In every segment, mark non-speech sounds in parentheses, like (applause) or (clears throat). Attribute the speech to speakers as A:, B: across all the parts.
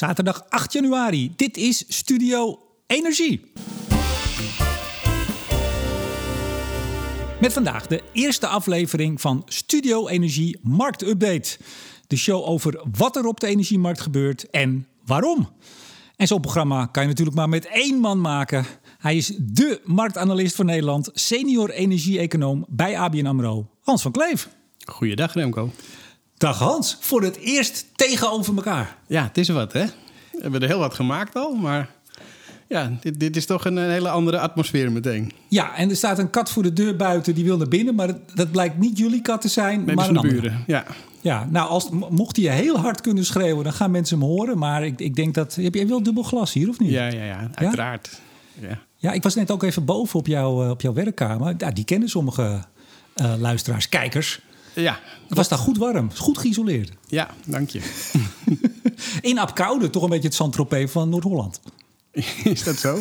A: Zaterdag 8 januari. Dit is Studio Energie. Met vandaag de eerste aflevering van Studio Energie Marktupdate. De show over wat er op de energiemarkt gebeurt en waarom. En zo'n programma kan je natuurlijk maar met één man maken. Hij is dé marktanalist van Nederland, senior energie-econoom bij ABN AMRO, Hans van Kleef.
B: Goeiedag Remco.
A: Dag Hans, voor het eerst tegenover elkaar.
B: Ja, het is wat hè. We hebben er heel wat gemaakt al, maar ja, dit, dit is toch een, een hele andere atmosfeer meteen.
A: Ja, en er staat een kat voor de deur buiten, die wil naar binnen. Maar dat, dat blijkt niet jullie kat te zijn,
B: Nee,
A: maar
B: van
A: een
B: de
A: andere.
B: buren. Ja.
A: Ja, nou, als, mocht hij heel hard kunnen schreeuwen, dan gaan mensen hem horen. Maar ik, ik denk dat... Heb je wel dubbel glas hier, of niet?
B: Ja, ja, ja, uiteraard. Ja.
A: Ja, ik was net ook even boven op, jou, eh, op jouw werkkamer. Ja, die kennen sommige eh, luisteraars, kijkers.
B: Ja.
A: Het was daar goed warm, goed geïsoleerd.
B: ja, dank je. (laughs)
A: In Apkoude, toch een beetje het Saint-Tropez van Noord-Holland. (laughs)
B: Is dat zo?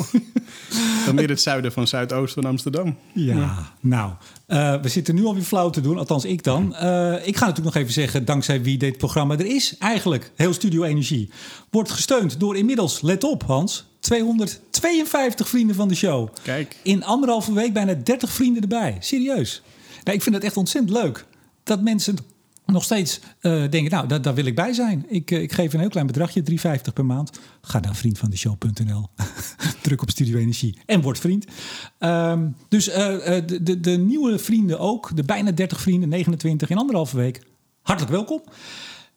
B: Dan meer het zuiden van Zuidoost van Amsterdam.
A: Ja, nou, eh, we zitten nu alweer flauw te doen, althans ik dan. Eh, ik ga natuurlijk nog even zeggen, dankzij wie dit programma er is, eigenlijk heel Studio Energie, wordt gesteund door inmiddels, let op Hans, 252 vrienden van de show.
B: Kijk.
A: In anderhalve week bijna 30 vrienden erbij. Serieus. Nou, ik vind het echt ontzettend leuk dat mensen nog steeds eh, denken, nou, daar, wil ik bij zijn. Ik, eh, ik geef een heel klein bedragje, 3,50 per maand. Ga naar vriendvandeshow.nl. (laughs) Druk op Studio Energie en word vriend. Ehm, dus eh, de, de, de nieuwe vrienden ook, de bijna 30 vrienden, 29 in anderhalve week. Hartelijk welkom.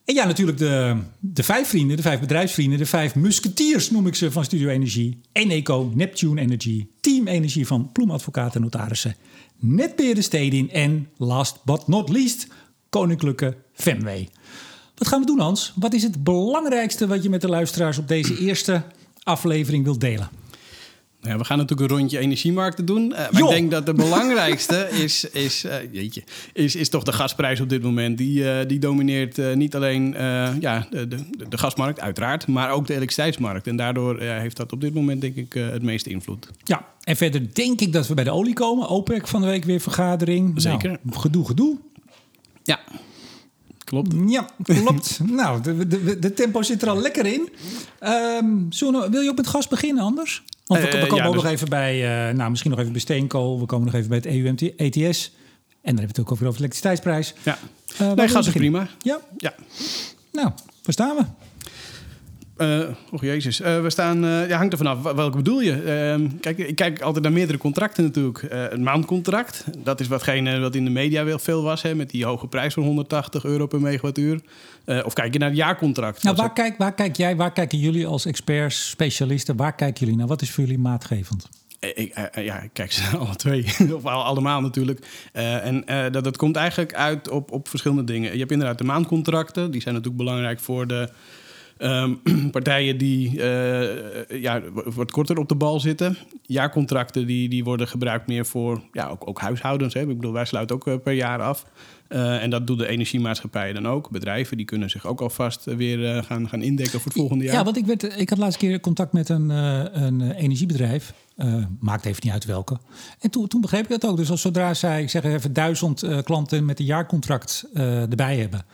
A: En ja, natuurlijk de, de vijf vrienden, de vijf bedrijfsvrienden, de vijf musketiers noem ik ze van Studio Energie. Eneco, Neptune Energy, Team Energie van Ploem Advocaten en Notarissen, Netbeheerder Stedin en last but not least, Koninklijke Fenway. Wat gaan we doen Hans? Wat is het belangrijkste wat je met de luisteraars op deze eerste aflevering wilt delen?
B: Ja, we gaan natuurlijk een rondje energiemarkten doen. Eh, maar ik denk dat de belangrijkste (laughs) is, is, eh, jeetje, is, is toch de gasprijs op dit moment. Die, eh, die domineert niet alleen ja, de, de, de gasmarkt, uiteraard, maar ook de elektriciteitsmarkt. En daardoor heeft dat op dit moment denk ik het meeste invloed.
A: Ja, en verder denk ik dat we bij de olie komen. OPEC van de week weer vergadering.
B: Zeker.
A: Nou, gedoe, gedoe.
B: Ja, klopt.
A: Ja, klopt. (laughs) nou, de, de, de tempo zit er al lekker in. We- wil je ook met gas beginnen anders? Want we,
B: Eh,
A: we komen
B: ja,
A: ook
B: dus-
A: nog even bij, eh, nou misschien nog even bij Steenkool. We komen nog even bij het E EU-ETS. En dan hebben we het ook over de elektriciteitsprijs.
B: Ja.
A: Eh,
B: nee, gas is prima.
A: Ja,
B: Ja.
A: nou, waar staan we?
B: Eh och jezus, Eh, we staan, eh, ja, hangt er vanaf. Welke bedoel je? Ehm, kijk, ik kijk altijd naar meerdere contracten natuurlijk. Een maandcontract, dat is watgene wat in de media wel veel was, hè, met die hoge prijs van 180 euro per megawattuur. Of kijk je naar het jaarcontract?
A: Nou, waar, kijk, waar kijk jij, waar kijken jullie als experts, specialisten, waar kijken jullie naar? Wat is voor jullie maatgevend?
B: Ik, ja, ik kijk ze (laughs) alle twee. (laughs) of al- allemaal natuurlijk. En dat, dat komt eigenlijk uit op, op verschillende dingen. Je hebt inderdaad de maandcontracten. Die zijn natuurlijk belangrijk voor de ehm, (clears throat) partijen die eh, ja, wat korter op de bal zitten. Jaarcontracten die, die worden gebruikt meer voor ja, ook, ook huishoudens. Hè. Ik bedoel, wij sluiten ook eh, per jaar af. Eh, en dat doen de energiemaatschappijen dan ook. Bedrijven die kunnen zich ook alvast weer gaan, gaan indekken voor het volgende jaar.
A: Ja, want ik, werd, ik had laatst keer contact met een, een energiebedrijf. Maakt even niet uit welke. En toen, toen begreep ik dat ook. Dus als zodra zij, ik zeg even, duizend klanten met een jaarcontract erbij hebben,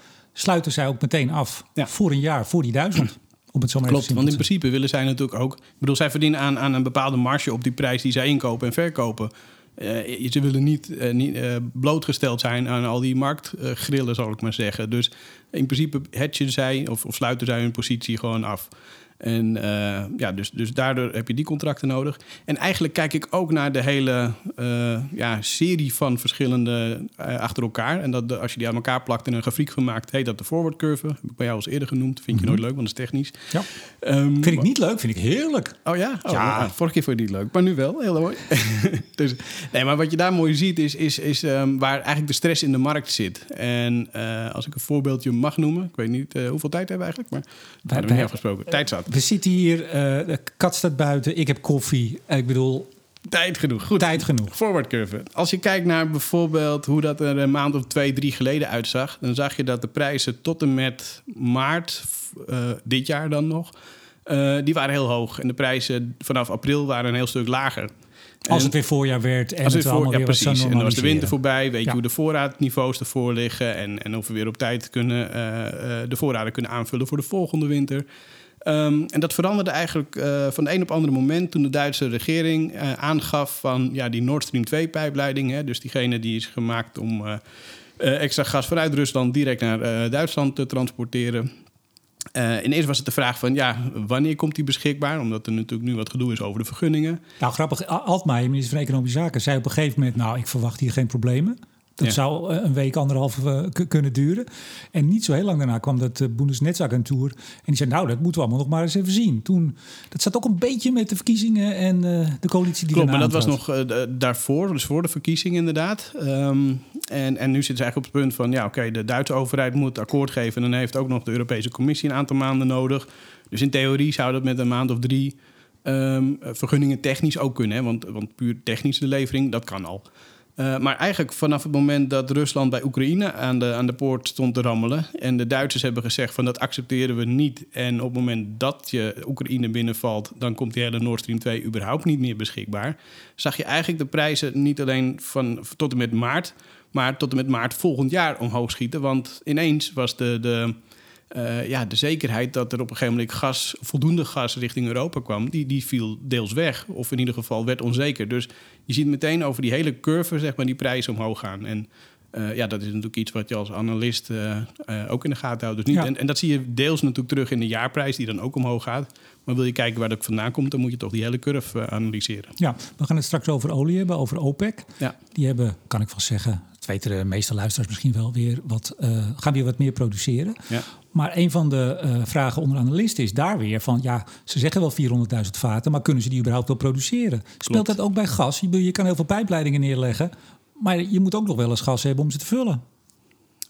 A: sluiten zij ook meteen af
B: Ja.
A: voor een jaar, voor die duizend. (clears throat) Om het zo maar even
B: Klopt, want in principe willen zij natuurlijk ook... Ik bedoel, zij verdienen aan, aan een bepaalde marge op die prijs die zij inkopen en verkopen. Eh, ze willen niet, eh, niet eh, blootgesteld zijn aan al die marktgrillen, zal ik maar zeggen. Dus in principe hedgen zij of, of sluiten zij hun positie gewoon af. En eh, ja, dus, dus daardoor heb je die contracten nodig. En eigenlijk kijk ik ook naar de hele eh, ja, serie van verschillende eh, achter elkaar. En dat de- als je die aan elkaar plakt en een grafiek van maakt, heet dat de forward curve. Heb ik bij jou al eerder genoemd. Vind je nooit leuk, want dat is technisch.
A: Ja.
B: Ehm,
A: Vind ik niet leuk, vind ik heerlijk.
B: Oh ja? Oh,
A: Ja.
B: ah, vorige keer vond je het niet leuk, maar nu wel. Heel mooi. (laughs) dus, nee, maar wat je daar mooi ziet is, is, is ehm, waar eigenlijk de stress in de markt zit. En als ik een voorbeeldje mag noemen, ik weet niet hoeveel tijd hebben we eigenlijk, maar we hebben we niet afgesproken. Tijd zat.
A: We zitten hier, eh, de kat staat buiten, ik heb koffie. Ik bedoel,
B: Tijd genoeg. Goed.
A: tijd genoeg.
B: Forward curve. Als je kijkt naar bijvoorbeeld hoe dat er een maand of twee, drie geleden uitzag, dan zag je dat de prijzen tot en met maart, eh, dit jaar dan nog, eh, die waren heel hoog. En de prijzen vanaf april waren een heel stuk lager.
A: Als het weer voorjaar werd en
B: Als
A: het
B: het
A: allemaal
B: voor, ja,
A: weer
B: precies. En dan was de winter voorbij. Weet
A: Ja.
B: je hoe de voorraadniveaus ervoor liggen. En, en of we weer op tijd kunnen, de voorraden kunnen aanvullen voor de volgende winter. Ehm, en dat veranderde eigenlijk uh, van de een op andere moment toen de Duitse regering uh, aangaf van ja, die Nord Stream 2 pijpleiding, dus diegene die is gemaakt om uh, extra gas vanuit Rusland direct naar Duitsland te transporteren. In eerst was het de vraag van, ja, wanneer komt die beschikbaar? Omdat er natuurlijk nu wat gedoe is over de vergunningen.
A: Nou, grappig. Altmaier, minister van Economische Zaken, zei op een gegeven moment... nou, ik verwacht hier geen problemen. Dat zou een week, anderhalf uh, kunnen duren. En niet zo heel lang daarna kwam dat uh, Bundesnetzagentuur. En die zei, nou, dat moeten we allemaal nog maar eens even zien. Toen, dat zat ook een beetje met de verkiezingen en uh, de coalitie die
B: Klopt, maar dat was nog daarvoor, dus voor de verkiezingen inderdaad. Um, en, en nu zitten ze eigenlijk op het punt van, ja, oké, okay, de Duitse overheid moet akkoord geven. En dan heeft ook nog de Europese Commissie een aantal maanden nodig. Dus in theorie zou dat met een maand of drie um, vergunningen technisch ook kunnen. Hè? Want, want puur technisch de levering, dat kan al. Uh, maar eigenlijk vanaf het moment dat Rusland bij Oekraïne aan de, aan de poort stond te rammelen. en de Duitsers hebben gezegd van dat accepteren we niet. en op het moment dat je Oekraïne binnenvalt. dan komt die hele Nord Stream 2 überhaupt niet meer beschikbaar. zag je eigenlijk de prijzen niet alleen van tot en met maart. maar tot en met maart volgend jaar omhoog schieten. Want ineens was de. de uh, ja, de zekerheid dat er op een gegeven moment gas, voldoende gas richting Europa kwam, die, die viel deels weg. Of in ieder geval werd onzeker. Dus je ziet meteen over die hele curve zeg maar, die prijzen omhoog gaan. En uh, ja, dat is natuurlijk iets wat je als analist uh, uh, ook in de gaten houdt. Dus niet, ja. en, en, dat zie je deels natuurlijk terug in de jaarprijs, die dan ook omhoog gaat. Maar wil je kijken waar dat vandaan komt, dan moet je toch die hele curve analyseren.
A: Ja, we gaan het straks over olie hebben, over OPEC. Ja. Die hebben, kan ik wel zeggen, weten de meeste luisteraars misschien wel weer, wat, gaan weer wat meer produceren. Ja. Maar een van de uh, vragen onder analisten is daar weer van... ja, ze zeggen wel 400.000 vaten, maar kunnen ze die überhaupt wel produceren? Klopt. Speelt dat ook bij gas? Je, je kan heel veel pijpleidingen neerleggen... maar je moet ook nog wel eens gas hebben om ze te vullen.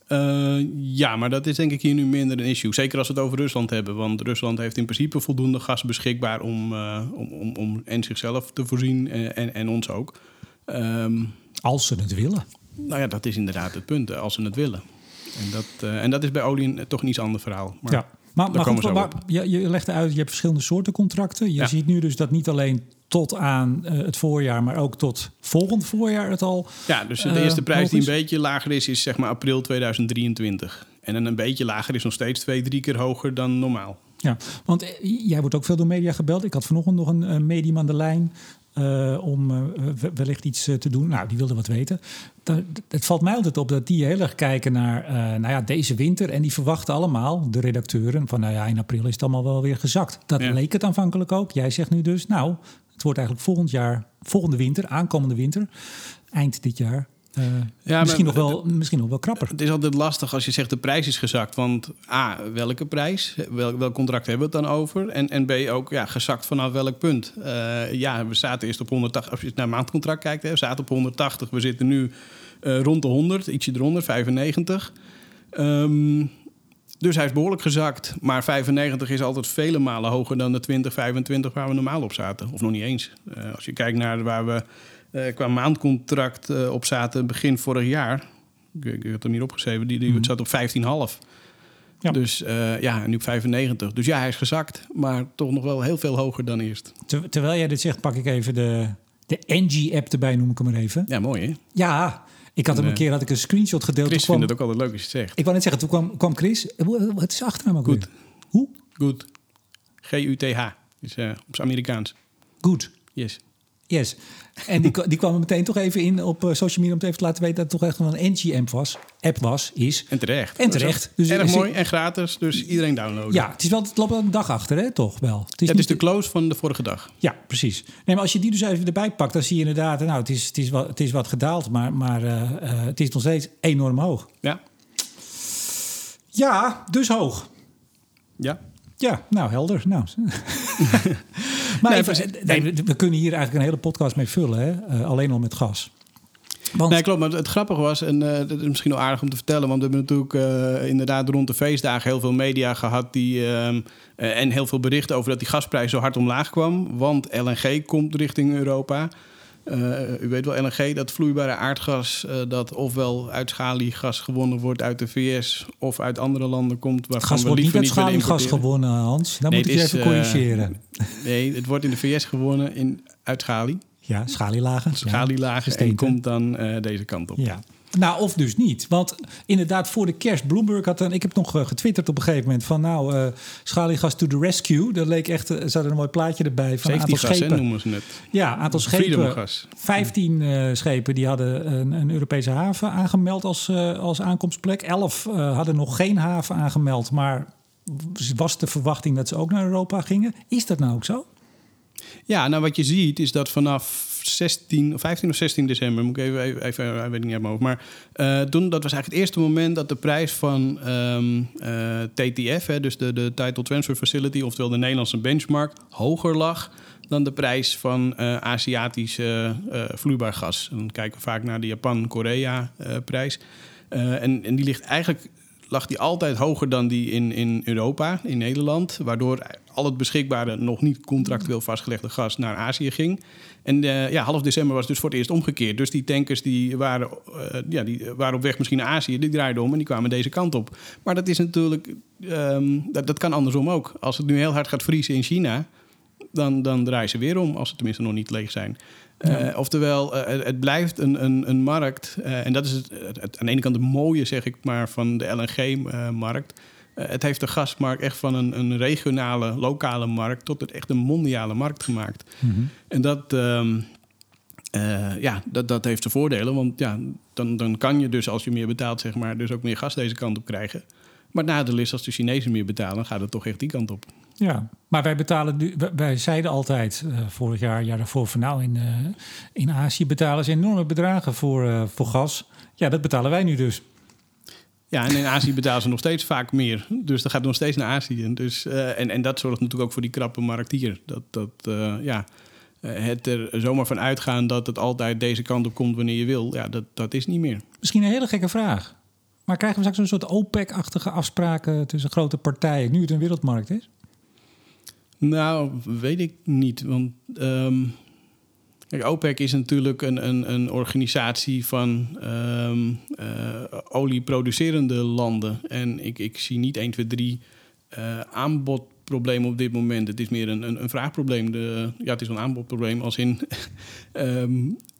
B: Uh, ja, maar dat is denk ik hier nu minder een issue. Zeker als we het over Rusland hebben. Want Rusland heeft in principe voldoende gas beschikbaar... om, uh, om, om, om en zichzelf te voorzien en, en, en ons ook.
A: Um, als ze het willen.
B: Nou ja, dat is inderdaad het punt. Als ze het willen. En dat, uh, en dat is bij olie toch een iets ander verhaal. Maar
A: ja. Maar, maar, goed, maar je, je legt uit, je hebt verschillende soorten contracten. Je ja. ziet nu dus dat niet alleen tot aan uh, het voorjaar, maar ook tot volgend voorjaar het al.
B: Ja, dus de eerste uh, prijs die een beetje lager is, is zeg maar april 2023. En dan een beetje lager is nog steeds twee, drie keer hoger dan normaal.
A: Ja, want jij wordt ook veel door media gebeld. Ik had vanochtend nog een, een medium aan de lijn. Uh, om uh, wellicht iets uh, te doen. Nou, die wilde wat weten. Dat, het valt mij altijd op dat die heel erg kijken naar nou ja, deze winter. En die verwachten allemaal, de redacteuren, van nou ja, in april is het allemaal wel weer gezakt. Dat ja. leek het aanvankelijk ook. Jij zegt nu dus, nou, het wordt eigenlijk volgend jaar, volgende winter, aankomende winter, eind dit jaar, uh, ja, misschien, nog wel, misschien nog wel krapper.
B: Het is altijd lastig als je zegt de prijs is gezakt. Want A, welke prijs? Wel, welk contract hebben we het dan over? En, en B, ook ja, gezakt vanaf welk punt? Uh, ja, we zaten eerst op 180. Als je naar maandcontract kijkt, hè, we zaten op 180. We zitten nu uh, rond de 100, ietsje eronder, 95. Um, dus hij is behoorlijk gezakt. Maar 95 is altijd vele malen hoger dan de 20, 25 waar we normaal op zaten. Of nog niet eens. als je kijkt naar waar we uh, qua maandcontract uh, op zaten begin vorig jaar. Ik, ik had hem hier opgeschreven, die, die mm. zat op 15,5. Ja. Dus uh, ja, nu op 95. Dus ja, hij is gezakt, maar toch nog wel heel veel hoger dan eerst.
A: Ter, terwijl jij dit zegt, pak ik even de, de NG-app erbij, noem ik hem maar even.
B: Ja, mooi hè?
A: Ja, ik had hem een keer had ik een screenshot gedeeld.
B: Chris vindt het ook altijd leuk als je het zegt.
A: Ik wou net zeggen, toen kwam, kwam Chris. Het is achternaam ook
B: Goed.
A: Hoe?
B: Goed. G-U-T-H. Is uh, op zijn Amerikaans.
A: Goed.
B: Yes.
A: Yes. En die, die kwam meteen toch even in op uh, social media om te even te laten weten dat het toch echt wel een NG-app was, app was, is.
B: En terecht.
A: En terecht.
B: Dus erg mooi en gratis, dus iedereen downloaden.
A: Ja, het is wel het loopt wel een dag achter, hè? Toch wel.
B: Het is, ja, het is de close van de vorige dag.
A: Ja, precies. Nee, maar als je die dus even erbij pakt, dan zie je inderdaad, nou, het is, het is, wat, het is wat gedaald, maar, maar uh, uh, het is nog steeds enorm hoog.
B: Ja.
A: Ja, dus hoog.
B: Ja.
A: Ja, nou helder. Nou. (laughs) maar nee, even, nee, we kunnen hier eigenlijk een hele podcast mee vullen, hè? Uh, alleen al met gas.
B: Want... Nee, klopt. Maar het grappige was, en uh, dat is misschien wel aardig om te vertellen, want we hebben natuurlijk uh, inderdaad rond de feestdagen heel veel media gehad die, uh, en heel veel berichten over dat die gasprijs zo hard omlaag kwam. Want LNG komt richting Europa. Uh, u weet wel, LNG, dat vloeibare aardgas, uh, dat ofwel uit schaliegas gewonnen wordt uit de VS of uit andere landen komt.
A: Waarvan gas we wordt niet uit schaliegas gewonnen, Hans. Dan nee, moet ik je even corrigeren.
B: Uh, nee, het wordt in de VS gewonnen in, uit schalie.
A: Ja, schalielagen.
B: Schalielagen ja, en komt dan deze kant op.
A: Ja. Nou, of dus niet. Want inderdaad, voor de kerst, Bloomberg had een... Ik heb nog uh, getwitterd op een gegeven moment van... nou, uh, schaliegas to the rescue. Dat leek echt... Er zat een mooi plaatje erbij van een aantal
B: gas,
A: schepen.
B: Hè, noemen ze het.
A: Ja, aantal schepen. 15 uh, schepen die hadden een, een, Europese haven aangemeld als, als aankomstplek. 11 hadden nog geen haven aangemeld, maar was de verwachting dat ze ook naar Europa gingen. Is dat nou ook zo?
B: Ja, nou wat je ziet is dat vanaf 16, 15 of 16 december, moet ik even, even, even weet ik niet. Maar uh, dat was eigenlijk het eerste moment dat de prijs van um, uh, TTF, hè, dus de, de Title Transfer Facility, oftewel de Nederlandse benchmark, hoger lag dan de prijs van uh, Aziatische vloeibaar gas. Dan kijken we vaak naar de Japan-Korea-prijs. en, en die ligt eigenlijk lag die altijd hoger dan die in, in Europa, in Nederland. Waardoor al het beschikbare, nog niet contractueel vastgelegde gas naar Azië ging. En uh, ja, half december was dus voor het eerst omgekeerd. Dus die tankers die waren, uh, ja, die waren op weg misschien naar Azië, die draaiden om en die kwamen deze kant op. Maar dat is natuurlijk, um, dat, dat kan andersom ook. Als het nu heel hard gaat vriezen in China, dan, dan draaien ze weer om, als ze tenminste nog niet leeg zijn. Ja. Uh, oftewel, uh, het blijft een, een, een markt. Uh, en dat is het, het, aan de ene kant het mooie, zeg ik maar, van de LNG-markt. het heeft de gasmarkt echt van een, een, regionale, lokale markt tot het echt een mondiale markt gemaakt. Mm -hmm. En dat, um, ja, dat, dat heeft de voordelen. Want ja, dan, dan kan je dus, als je meer betaalt, zeg maar, dus ook meer gas deze kant op krijgen. Maar het nadeel is, als de Chinezen meer betalen, gaat het toch echt die kant op.
A: Ja, maar wij betalen nu, wij zeiden altijd uh, vorig jaar, jaar daarvoor, van nou in, uh, in Azië betalen ze enorme bedragen voor, uh, voor gas. Ja, dat betalen wij nu dus.
B: Ja, en in Azië betalen ze nog steeds vaak meer. Dus dan gaat nog steeds naar Azië. Dus, en, en dat zorgt natuurlijk ook voor die krappe markt hier. Dat, dat ja, het er zomaar van uitgaan dat het altijd deze kant op komt wanneer je wil, ja, dat, dat is niet meer.
A: Misschien een hele gekke vraag. Maar krijgen we straks een soort OPEC-achtige afspraken tussen grote partijen, nu het een wereldmarkt is?
B: Nou, weet ik niet. Want um, OPEC is natuurlijk een, een, een organisatie van um, uh, olieproducerende landen. En ik, ik zie niet 1, 2, 3 uh, aanbodproblemen op dit moment. Het is meer een, een, een vraagprobleem. De, ja, het is een aanbodprobleem als in... um, (laughs)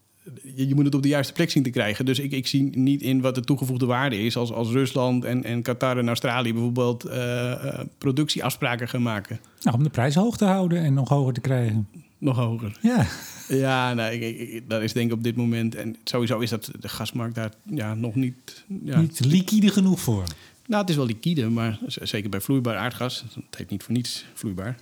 B: je, je, moet het op de juiste plek zien te krijgen. Dus ik, ik zie niet in wat de toegevoegde waarde is als, als Rusland en, en Qatar en Australië bijvoorbeeld uh, uh, productieafspraken gaan maken.
A: Nou, om de prijs hoog te houden en nog hoger te krijgen.
B: Nog hoger.
A: Ja.
B: Ja, nou, ik, ik, dat is denk ik op dit moment. En sowieso is dat de gasmarkt daar ja, nog niet. Ja.
A: Niet liquide genoeg voor.
B: Nou, het is wel liquide, maar zeker bij vloeibaar aardgas. Het heet niet voor niets vloeibaar.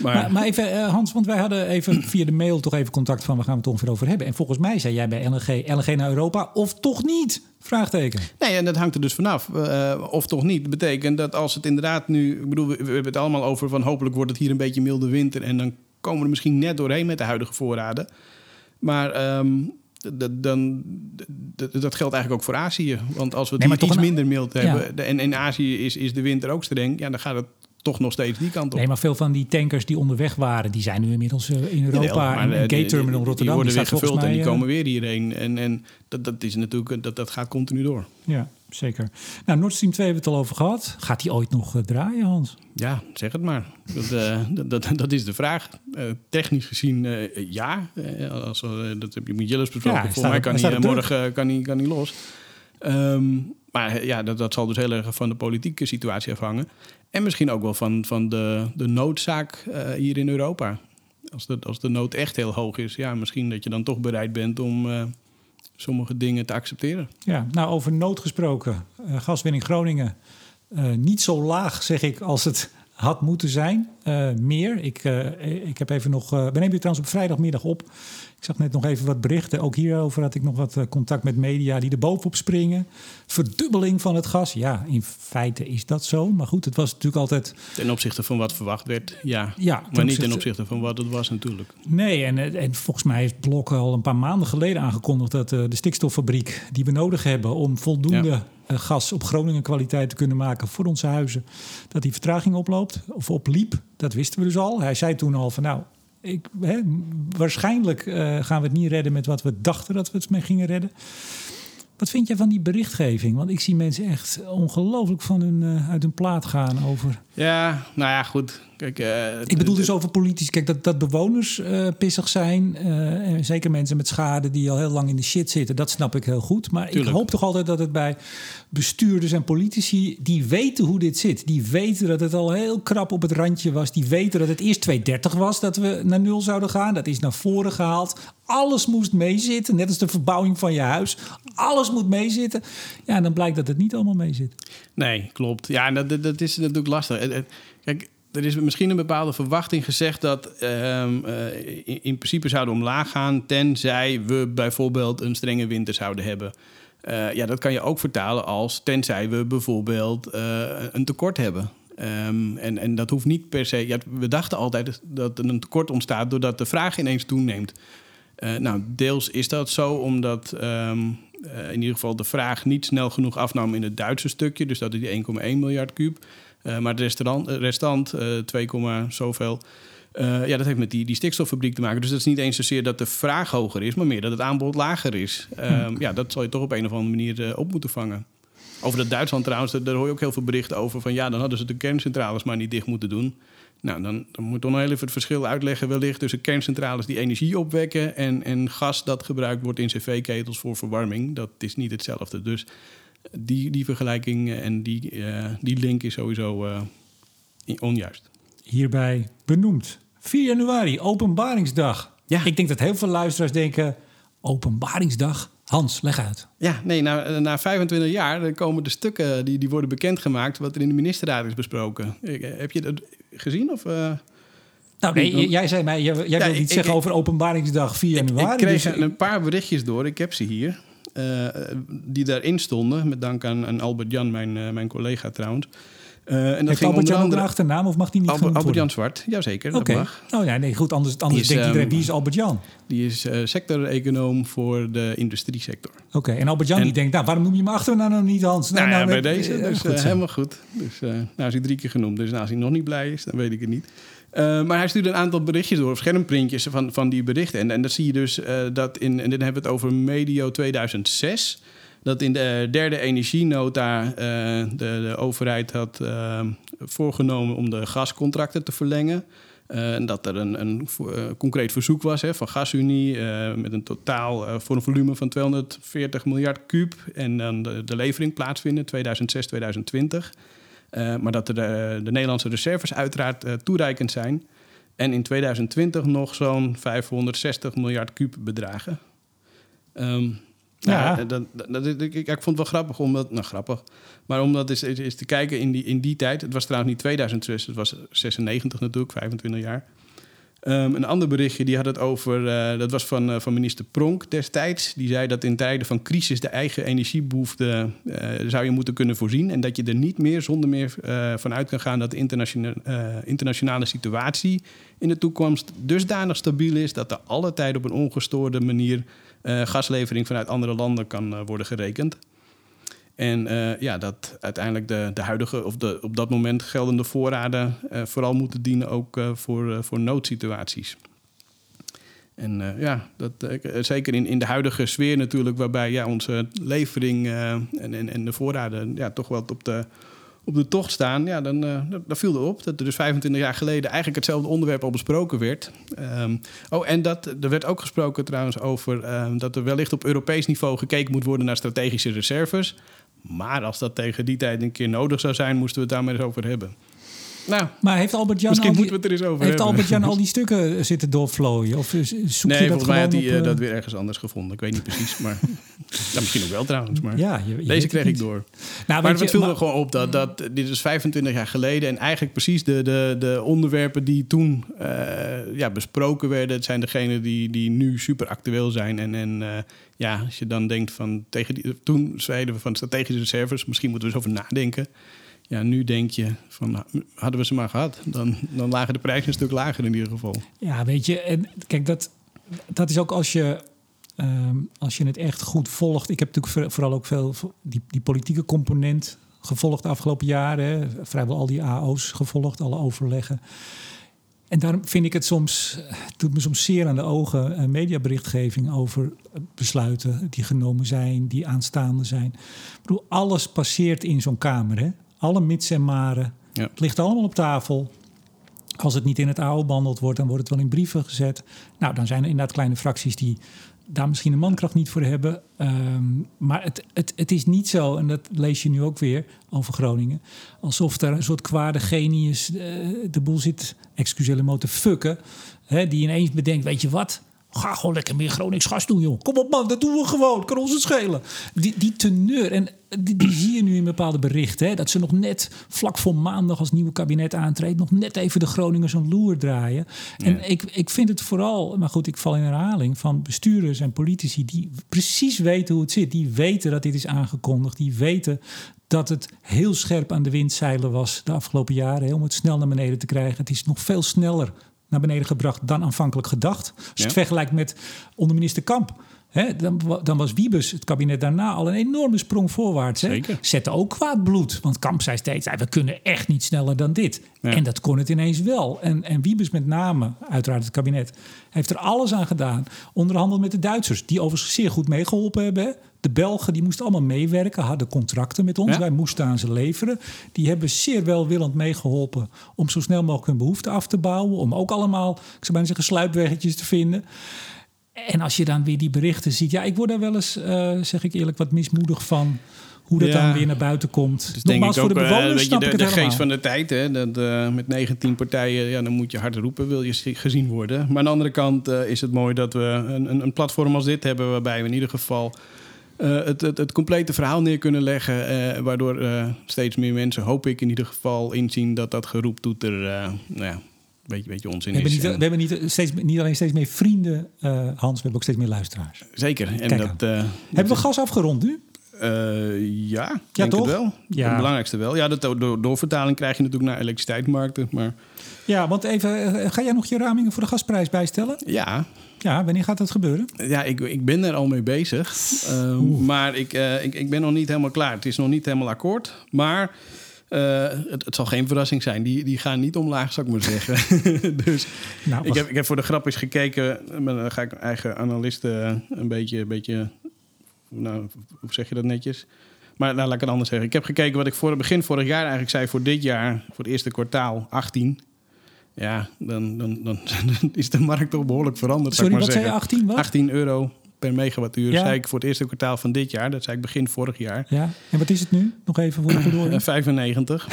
A: Maar, maar, maar even, uh, Hans, want wij hadden even (clears throat) via de mail toch even contact van... we gaan het ongeveer over hebben. En volgens mij zei jij bij LNG, LNG naar Europa of toch niet? Vraagteken.
B: Nee, en dat hangt er dus vanaf. Uh, of toch niet. Dat betekent dat als het inderdaad nu... Ik bedoel, we, we hebben het allemaal over van... hopelijk wordt het hier een beetje milde winter... en dan komen we er misschien net doorheen met de huidige voorraden. Maar... Um, dan, dat geldt eigenlijk ook voor Azië. Want als we het nee, iets een... minder mild hebben... Ja. en in Azië is, is de winter ook streng... ja, dan gaat het toch nog steeds die kant op.
A: Nee, maar veel van die tankers die onderweg waren, die zijn nu inmiddels uh, in Europa. Ja, en Gate Terminal Rotterdam.
B: Die worden weer gevuld mij, en die komen weer hierheen. En, en dat, dat is natuurlijk, dat, dat gaat continu door.
A: Ja, zeker. Nou, Nord Stream 2 hebben we het al over gehad. Gaat die ooit nog uh, draaien, Hans?
B: Ja, zeg het maar. Dat, uh, (laughs) dat, dat, dat, is de vraag. Uh, technisch gezien ja. als, dat heb je met Jillis besproken. Ja, Voor mij kan hij morgen kan hij, kan hij los. Um, maar ja, dat, dat zal dus heel erg van de politieke situatie afhangen. En misschien ook wel van, van de, de noodzaak uh, hier in Europa. Als de, als de nood echt heel hoog is, ja, misschien dat je dan toch bereid bent om uh, sommige dingen te accepteren.
A: Ja, nou over nood gesproken. Uh, gaswinning Groningen. niet zo laag, zeg ik, als het had moeten zijn. meer. Ik, ik heb even nog. we nemen je trouwens op vrijdagmiddag op. Ik zag net nog even wat berichten. Ook hierover had ik nog wat contact met media die er bovenop springen. Verdubbeling van het gas. Ja, in feite is dat zo. Maar goed, het was natuurlijk altijd.
B: Ten opzichte van wat verwacht werd, ja. ja maar niet ten opzichte van wat het was, natuurlijk.
A: Nee, en, en volgens mij heeft Blok al een paar maanden geleden aangekondigd dat uh, de stikstoffabriek die we nodig hebben om voldoende. Ja gas op Groningen kwaliteit te kunnen maken voor onze huizen, dat die vertraging oploopt of opliep. Dat wisten we dus al. Hij zei toen al van nou, ik, hè, waarschijnlijk uh, gaan we het niet redden met wat we dachten dat we het mee gingen redden. Wat vind jij van die berichtgeving? Want ik zie mensen echt ongelooflijk van hun, uh, uit hun plaat gaan over.
B: Ja, nou ja, goed. Kijk, uh,
A: ik bedoel dus over politici. Kijk, dat, dat bewoners uh, pissig zijn. Uh, en zeker mensen met schade die al heel lang in de shit zitten. Dat snap ik heel goed. Maar Tuurlijk. ik hoop toch altijd dat het bij bestuurders en politici... die weten hoe dit zit. Die weten dat het al heel krap op het randje was. Die weten dat het eerst 2,30 was dat we naar nul zouden gaan. Dat is naar voren gehaald. Alles moest meezitten. Net als de verbouwing van je huis. Alles moet meezitten. Ja, en dan blijkt dat het niet allemaal meezit.
B: Nee, klopt. Ja, dat, dat is natuurlijk lastig. Kijk, er is misschien een bepaalde verwachting gezegd dat um, in, in, principe zouden omlaag gaan, tenzij we bijvoorbeeld een strenge winter zouden hebben. Ja, dat kan je ook vertalen als tenzij we bijvoorbeeld een tekort hebben. Um, en, en dat hoeft niet per se. Ja, we dachten altijd dat er een tekort ontstaat doordat de vraag ineens toeneemt. Nou, deels is dat zo omdat um, in ieder geval de vraag niet snel genoeg afnam in het Duitse stukje. Dus dat is die 1,1 miljard kuub. Uh, maar de restaurant, restant, uh, 2, zoveel. Uh, ja, dat heeft met die, die stikstoffabriek te maken. Dus dat is niet eens zozeer dat de vraag hoger is, maar meer dat het aanbod lager is. Uh, ja, dat zal je toch op een of andere manier uh, op moeten vangen. Over dat Duitsland trouwens, daar hoor je ook heel veel berichten over. Van ja, dan hadden ze de kerncentrales maar niet dicht moeten doen. Nou, dan, dan moet ik toch nog heel even het verschil uitleggen wellicht tussen kerncentrales die energie opwekken en, en gas dat gebruikt wordt in cv-ketels voor verwarming. Dat is niet hetzelfde. Dus die, die vergelijking en die, uh, die link is sowieso uh, onjuist.
A: Hierbij benoemd. 4 januari, openbaringsdag. Ja. Ik denk dat heel veel luisteraars denken, openbaringsdag? Hans, leg uit.
B: Ja, nee, na, na 25 jaar komen de stukken die, die worden bekendgemaakt... wat er in de ministerraad is besproken. Heb je dat gezien? Of, uh...
A: Nou, nee, jij zei mij, jij, jij ja, wil iets zeggen over openbaringsdag 4 januari.
B: Ik, ik kreeg dus een paar berichtjes door, ik heb ze hier. Uh, die daarin stonden. Met dank aan, aan Albert Jan, mijn, uh, mijn collega trouwens.
A: Uh, en dat Heeft Albert Jan andere... een achternaam of mag die niet
B: Albert, Albert Jan Zwart, jazeker, okay. dat mag.
A: Oh ja, nee, goed, anders, anders is, denkt iedereen, wie is Albert Jan?
B: Die is sector-econoom voor de industriesector.
A: Oké, okay, en Albert Jan en, die denkt, nou, waarom noem je me achternaam nou niet Hans?
B: Nou, nou, nou ja, bij deze, dus goed, helemaal goed. Dus, nou, is hij drie keer genoemd, dus nou, als hij nog niet blij is, dan weet ik het niet. Uh, maar hij stuurde een aantal berichtjes door, schermprintjes van, van die berichten. En, en dan zie je dus uh, dat in, en dan hebben we het over medio 2006, dat in de derde energienota uh, de, de, overheid had voorgenomen om de gascontracten te verlengen. en dat er een, een concreet verzoek was hè, van GasUnie met een totaal voor een volume van 240 miljard kuub. En dan de, de levering plaatsvinden 2006, 2020. Uh, maar dat de, de, Nederlandse reserves uiteraard uh, toereikend zijn. En in 2020 nog zo'n 560 miljard kuub bedragen. Um, ja. ja dat, dat, ik, ik, vond het wel grappig, omdat, nou grappig, maar omdat is, is, is te kijken in die, in die tijd. Het was trouwens niet 2006, het was 96 natuurlijk, 25 jaar. Um, een ander berichtje, die had het over, uh, dat was van, uh, van minister Pronk destijds. Die zei dat in tijden van crisis de eigen energiebehoefte uh, zou je moeten kunnen voorzien. En dat je er niet meer zonder meer vanuit kan gaan dat de internationale, internationale situatie in de toekomst dusdanig stabiel is dat er alle tijd op een ongestoorde manier gaslevering vanuit andere landen kan worden gerekend. En uh, ja, dat uiteindelijk de, de huidige of de op dat moment geldende voorraden uh, vooral moeten dienen ook uh, voor, voor noodsituaties. En ja, dat, zeker in, in de huidige sfeer natuurlijk, waarbij ja, onze levering en, en, en de voorraden ja, toch wel op de, op de tocht staan, ja, dan, uh, dan viel erop dat er dus 25 jaar geleden eigenlijk hetzelfde onderwerp al besproken werd. Um, oh, en dat, er werd ook gesproken trouwens over um, dat er wellicht op Europees niveau gekeken moet worden naar strategische reserves. Maar als dat tegen die tijd een keer nodig zou zijn, moesten we het daar maar eens over hebben.
A: Nou, maar heeft Albert Jan
B: misschien moeten we het er eens over
A: heeft Albert Jan al die stukken zitten doorvlooien? Of zoek
B: nee,
A: je
B: dat
A: volgens
B: mij had hij uh, dat weer ergens anders gevonden. Ik weet niet precies, maar ja, (laughs) misschien ook wel trouwens. Maar ja, je, je deze kreeg ik door. Nou, maar het viel er gewoon op dat, dat dit is 25 jaar geleden en eigenlijk precies de, de, de onderwerpen die toen uh, ja, besproken werden, het zijn degene die, die nu super actueel zijn. En, en uh, ja, als je dan denkt van tegen die, toen zeiden we van strategische reserves, misschien moeten we eens over nadenken. Ja, nu denk je van hadden we ze maar gehad, dan, dan lagen de prijzen een stuk lager in ieder geval.
A: Ja, weet je, en kijk, dat, dat is ook als je, um, als je het echt goed volgt. Ik heb natuurlijk vooral ook veel die, die politieke component gevolgd de afgelopen jaren. Vrijwel al die AO's gevolgd, alle overleggen. En daarom vind ik het soms, het doet me soms zeer aan de ogen, mediaberichtgeving over besluiten die genomen zijn, die aanstaande zijn. Ik bedoel, alles passeert in zo'n kamer. Hè? Alle mits en maren
B: Ja.
A: Het ligt allemaal op tafel. Als het niet in het oude behandeld wordt, dan wordt het wel in brieven gezet. Nou, dan zijn er inderdaad kleine fracties die daar misschien de mankracht niet voor hebben. Ehm, maar het, het, het is niet zo, en dat lees je nu ook weer over Groningen, alsof er een soort kwade genius eh, de boel zit, excuseer me, te fucken. Hè, die ineens bedenkt, weet je wat? Ga gewoon lekker meer Gronings gas doen, joh. Kom op, man, dat doen we gewoon. Kan ons het schelen. Die, die teneur, en die, die zie je nu in bepaalde berichten. Hè, dat ze nog net vlak voor maandag als nieuwe kabinet aantreedt... nog net even de Groningers een loer draaien. En ik, ik vind het vooral, maar goed, ik val in herhaling... van bestuurders en politici die precies weten hoe het zit. Die weten dat dit is aangekondigd. Die weten dat het heel scherp aan de wind zeilen was de afgelopen jaren... hè, om het snel naar beneden te krijgen. Het is nog veel sneller naar beneden gebracht dan aanvankelijk gedacht. Als je
B: Ja.
A: het vergelijkt met onder minister Kamp. Hè, dan, dan was Wiebes, het kabinet daarna, al een enorme sprong voorwaarts. Hè.
B: Zeker.
A: Zette ook kwaad bloed. Want Kamp zei steeds, "Ja, we kunnen echt niet sneller dan dit.
B: Ja.
A: En dat kon het ineens wel. En, en Wiebes met name, uiteraard het kabinet, heeft er alles aan gedaan. Onderhandeld met de Duitsers, die overigens zeer goed meegeholpen hebben. hè. De Belgen die moesten allemaal meewerken, hadden contracten met ons.
B: Ja.
A: Wij moesten aan ze leveren. Die hebben zeer welwillend meegeholpen om zo snel mogelijk hun behoeften af te bouwen. Om ook allemaal, ik zou bijna zeggen, sluipweggetjes te vinden. En als je dan weer die berichten ziet, ja, ik word daar wel eens, eh, zeg ik eerlijk, wat mismoedig van. Hoe dat
B: Ja.
A: dan weer naar buiten komt.
B: Dus
A: Nogmaals, voor de
B: eh,
A: bewoners
B: je,
A: snap
B: de,
A: ik het
B: de
A: helemaal.
B: geest van de tijd. Hè, dat, eh, met 19 partijen, ja, dan moet je hard roepen, wil je zi- gezien worden. Maar aan de andere kant is het mooi dat we een, een, een platform als dit hebben... waarbij we in ieder geval het, het, het complete verhaal neer kunnen leggen... waardoor steeds meer mensen, hoop ik in ieder geval, inzien... dat dat geroeptoeter, eh nou ja, beetje, beetje onzin
A: We hebben,
B: is.
A: niet, we
B: En-
A: hebben niet, steeds, niet alleen steeds meer vrienden, eh, Hans, we hebben ook steeds meer luisteraars.
B: Zeker. En
A: Kijk
B: dat, eh,
A: Hebben we gas afgerond nu?
B: Eh, ja, denk
A: toch?
B: het wel.
A: Ja.
B: Het belangrijkste wel. Ja, de do- do- doorvertaling krijg je natuurlijk naar elektriciteitsmarkten. Maar
A: Ja, want even, eh, ga jij nog je ramingen voor de gasprijs bijstellen?
B: ja,
A: Ja, wanneer gaat dat gebeuren?
B: ja ik, ik ben er al mee bezig. Ehm, maar ik, eh, ik, ik ben nog niet helemaal klaar. Het is nog niet helemaal akkoord. Maar eh, het, het zal geen verrassing zijn. Die, die gaan niet omlaag, zou ik maar zeggen. (laughs) dus
A: Nou,
B: ik heb, ik heb voor de grap eens gekeken. Maar dan ga ik mijn eigen analisten een beetje... Een beetje nou, hoe zeg je dat netjes? Maar nou, laat ik het anders zeggen. Ik heb gekeken wat ik voor het begin vorig jaar eigenlijk zei voor dit jaar, voor het eerste kwartaal 18. Ja, dan, dan, dan, (laughs) dan is de markt toch behoorlijk veranderd.
A: Sorry, wat
B: maar
A: zei je?
B: zeggen.
A: 18 wat?
B: 18 euro per megawattuur,
A: Ja.
B: zei ik voor het eerste kwartaal van dit jaar. Dat zei ik begin vorig jaar.
A: Ja, en wat is het nu? Nog even voor de goede orde.
B: Eh, 95.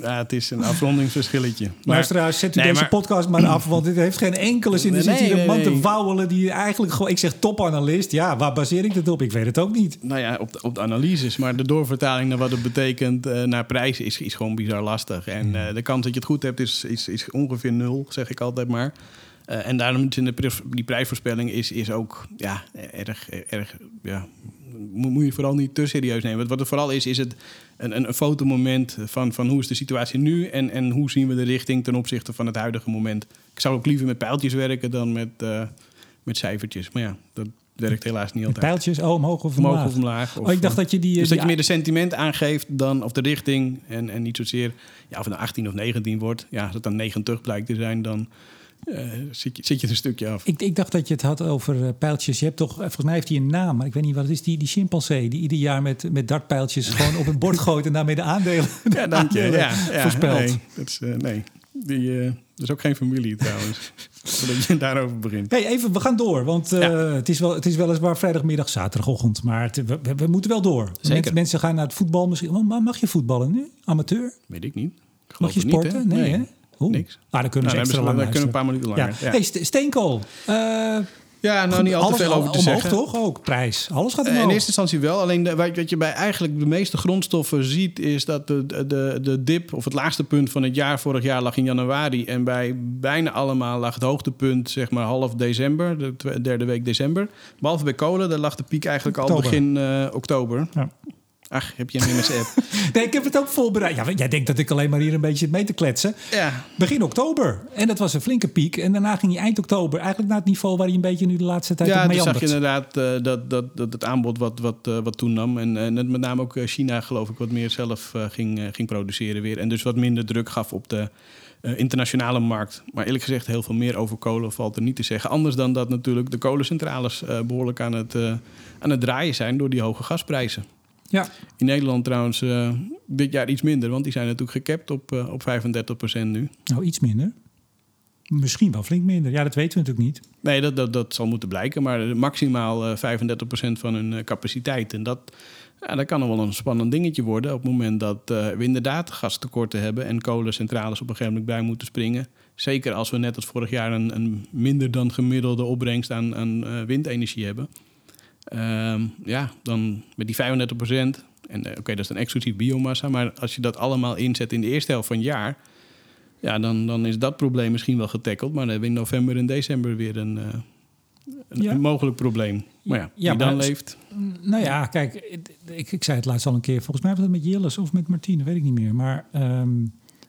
B: ja, het is een afrondingsverschilletje. Maar,
A: Luisteraars, zet u
B: Nee,
A: deze
B: maar-
A: podcast maar af, want dit heeft geen enkele zin. Er zit hier een man te wauwelen die eigenlijk gewoon... Ik zeg topanalist. Ja, waar baseer ik dat op? Ik weet het ook niet.
B: Nou ja, op de, op de analyses. Maar de doorvertaling naar wat het betekent eh, naar prijzen is, is gewoon bizar lastig. En eh, de kans dat je het goed hebt is, is, is ongeveer nul, zeg ik altijd maar. Eh, en daarom is in de die prijsvoorspelling is, is ook ja, erg, erg ja, moet, je vooral niet te serieus nemen. Wat het vooral is, is het een, een, een fotomoment van, van hoe is de situatie nu en, en hoe zien we de richting ten opzichte van het huidige moment. Ik zou ook liever met pijltjes werken dan met, eh, met cijfertjes. Maar ja, dat werkt helaas niet altijd.
A: pijltjes, oh, omhoog of
B: Omhoog
A: omlaag.
B: of omlaag.
A: oh, ik dacht dat je die...
B: dus
A: die-
B: dat je meer de sentiment aangeeft dan of de richting. En, en niet zozeer ja, of het nou 18 of 19 wordt. Ja, als het dan 90 blijkt te zijn, dan eh, zit, je, zit je er een stukje af.
A: Ik, ik dacht dat je het had over eh, pijltjes. Je hebt toch, eh, volgens mij heeft hij een naam, maar ik weet niet wat het is. Die, die chimpansee die ieder jaar met, met dartpijltjes (laughs) gewoon op een bord gooit en daarmee de aandelen, de
B: Ja, dank je. Ja, ja,
A: voorspelt.
B: Nee, dat is, nee. Die, dat is ook geen familie trouwens. (laughs) Voordat je daarover begint.
A: Hey, even, we gaan door, want
B: Ja.
A: het, is wel, het is weliswaar vrijdagmiddag, zaterdagochtend, maar het- we, we- moeten wel door.
B: Zeker.
A: Mensen, gaan naar het voetbal misschien. Mag je voetballen nu? Amateur?
B: Weet ik niet. Ik
A: Mag je
B: niet,
A: sporten?
B: hè?
A: nee, hè? Oeh.
B: Niks.
A: Nou, dan kunnen
B: Nou,
A: ze extra lang
B: dan kunnen een paar minuten langer.
A: Ja. Hey, St- Steenkool. Eh,
B: Ja, nou niet al te veel over te
A: omhoog,
B: zeggen.
A: toch? Ook prijs. Alles gaat
B: Eh,
A: omhoog.
B: In eerste instantie wel. Alleen de, wat je bij eigenlijk de meeste grondstoffen ziet, is dat de, de, de dip of het laagste punt van het jaar vorig jaar lag in januari. En bij bijna allemaal lag het hoogtepunt, zeg maar half december, de derde week december. Behalve bij kolen, daar lag de piek eigenlijk al
A: Oktober.
B: begin eh, oktober.
A: Ja.
B: Ach, heb je een MS-app? (laughs)
A: Nee, ik heb het ook voorbereid. Ja, jij denkt dat ik alleen maar hier een beetje mee te kletsen.
B: ja.
A: Begin oktober. En dat was een flinke piek. En daarna ging hij eind oktober. Eigenlijk naar het niveau waar hij een beetje nu de laatste tijd
B: Ja,
A: op
B: toen zag je inderdaad eh, dat, dat, dat het aanbod wat, wat, eh, wat toenam. En, en het met name ook eh, China, geloof ik, wat meer zelf eh, ging, eh, ging produceren weer. En dus wat minder druk gaf op de eh, internationale markt. Maar eerlijk gezegd, heel veel meer over kolen valt er niet te zeggen. Anders dan dat natuurlijk de kolencentrales eh, behoorlijk aan het, eh, aan het draaien zijn door die hoge gasprijzen.
A: Ja.
B: In Nederland trouwens uh, dit jaar iets minder, want die zijn natuurlijk gekapt op, uh, op 35% nu.
A: Nou, iets minder. Misschien wel flink minder. Ja, dat weten we natuurlijk niet.
B: Nee, dat, dat, dat zal moeten blijken. Maar maximaal uh, 35% van hun capaciteit. En dat, ja, dat kan nog wel een spannend dingetje worden... op het moment dat we inderdaad gastekorten hebben... en kolencentrales op een gegeven moment bij moeten springen. Zeker als we net als vorig jaar een, een minder dan gemiddelde opbrengst aan, aan windenergie hebben... Ehm, ja, dan met die 35 procent. En uh, oké, dat is dan exclusief biomassa. Maar als je dat allemaal inzet in de eerste helft van het jaar. Ja, dan, dan is dat probleem misschien wel getackeld. Maar dan hebben we in november en december weer een, uh, een,
A: Ja.
B: een mogelijk probleem. Maar ja,
A: Ja,
B: wie dan
A: maar-
B: leeft.
A: Nou ja, kijk, ik, ik zei het laatst al een keer. Volgens mij was het met Jillis of met Martine, weet ik niet meer. Maar ehm,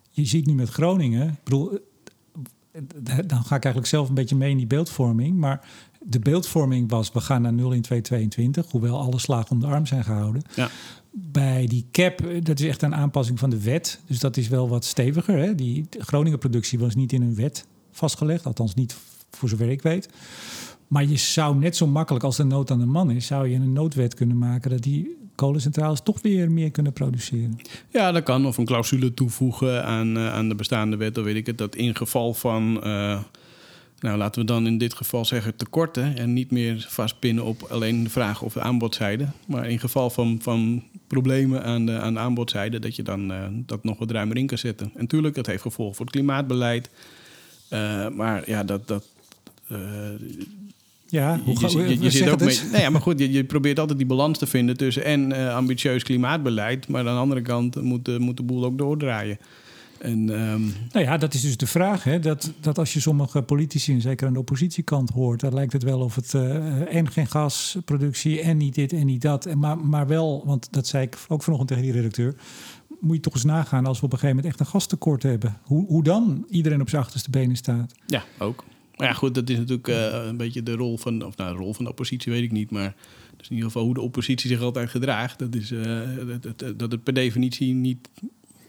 A: je ziet nu met Groningen. Ik bedoel, eh, dan ga ik eigenlijk zelf een beetje mee in die beeldvorming. Maar de beeldvorming was, we gaan naar 0 in 2022. Hoewel alle slagen om de arm zijn gehouden.
B: Ja.
A: Bij die cap, eh, dat is echt een aanpassing van de wet. Dus dat is wel wat steviger. Hè? Die Groningen productie was niet in een wet vastgelegd. Althans niet voor zover ik weet. Maar je zou net zo makkelijk als de nood aan de man is... zou je een noodwet kunnen maken... dat die kolencentrales toch weer meer kunnen produceren.
B: Ja, dat kan. Of een clausule toevoegen aan, eh, aan de bestaande wet. Dan weet ik het. Dat in geval van, eh, nou laten we dan in dit geval zeggen tekorten. En niet meer vastpinnen op alleen de vraag of de aanbodzijde. Maar in geval van, van problemen aan de, aan de aanbodzijde. Dat je dan eh, dat nog wat ruimer in kan zetten. En tuurlijk, dat heeft gevolgen voor het klimaatbeleid. Eh, maar ja, dat... dat eh,
A: Ja, hoe
B: je, je- zit ook mee, nee, ja, maar goed, je, je probeert altijd die balans te vinden tussen en ambitieus klimaatbeleid, maar aan de andere kant moet, de- moet de boel ook doordraaien. En ehm,
A: Nou ja, dat is dus de vraag. Hè? Dat, dat als je sommige politici, en zeker aan de oppositiekant, hoort, dan lijkt het wel of het eh, en geen gasproductie en niet dit en niet dat. En maar, maar wel, want dat zei ik ook vanochtend tegen die redacteur. Moet je toch eens nagaan als we op een gegeven moment echt een gastekort hebben. Hoe, hoe dan iedereen op zijn achterste benen staat.
B: ja, ook. Maar ja, goed, dat is natuurlijk eh, een beetje de rol van, of nou, de rol van de oppositie weet ik niet, maar dat is in ieder geval hoe de oppositie zich altijd gedraagt. Dat is eh, dat, dat, dat het per definitie niet,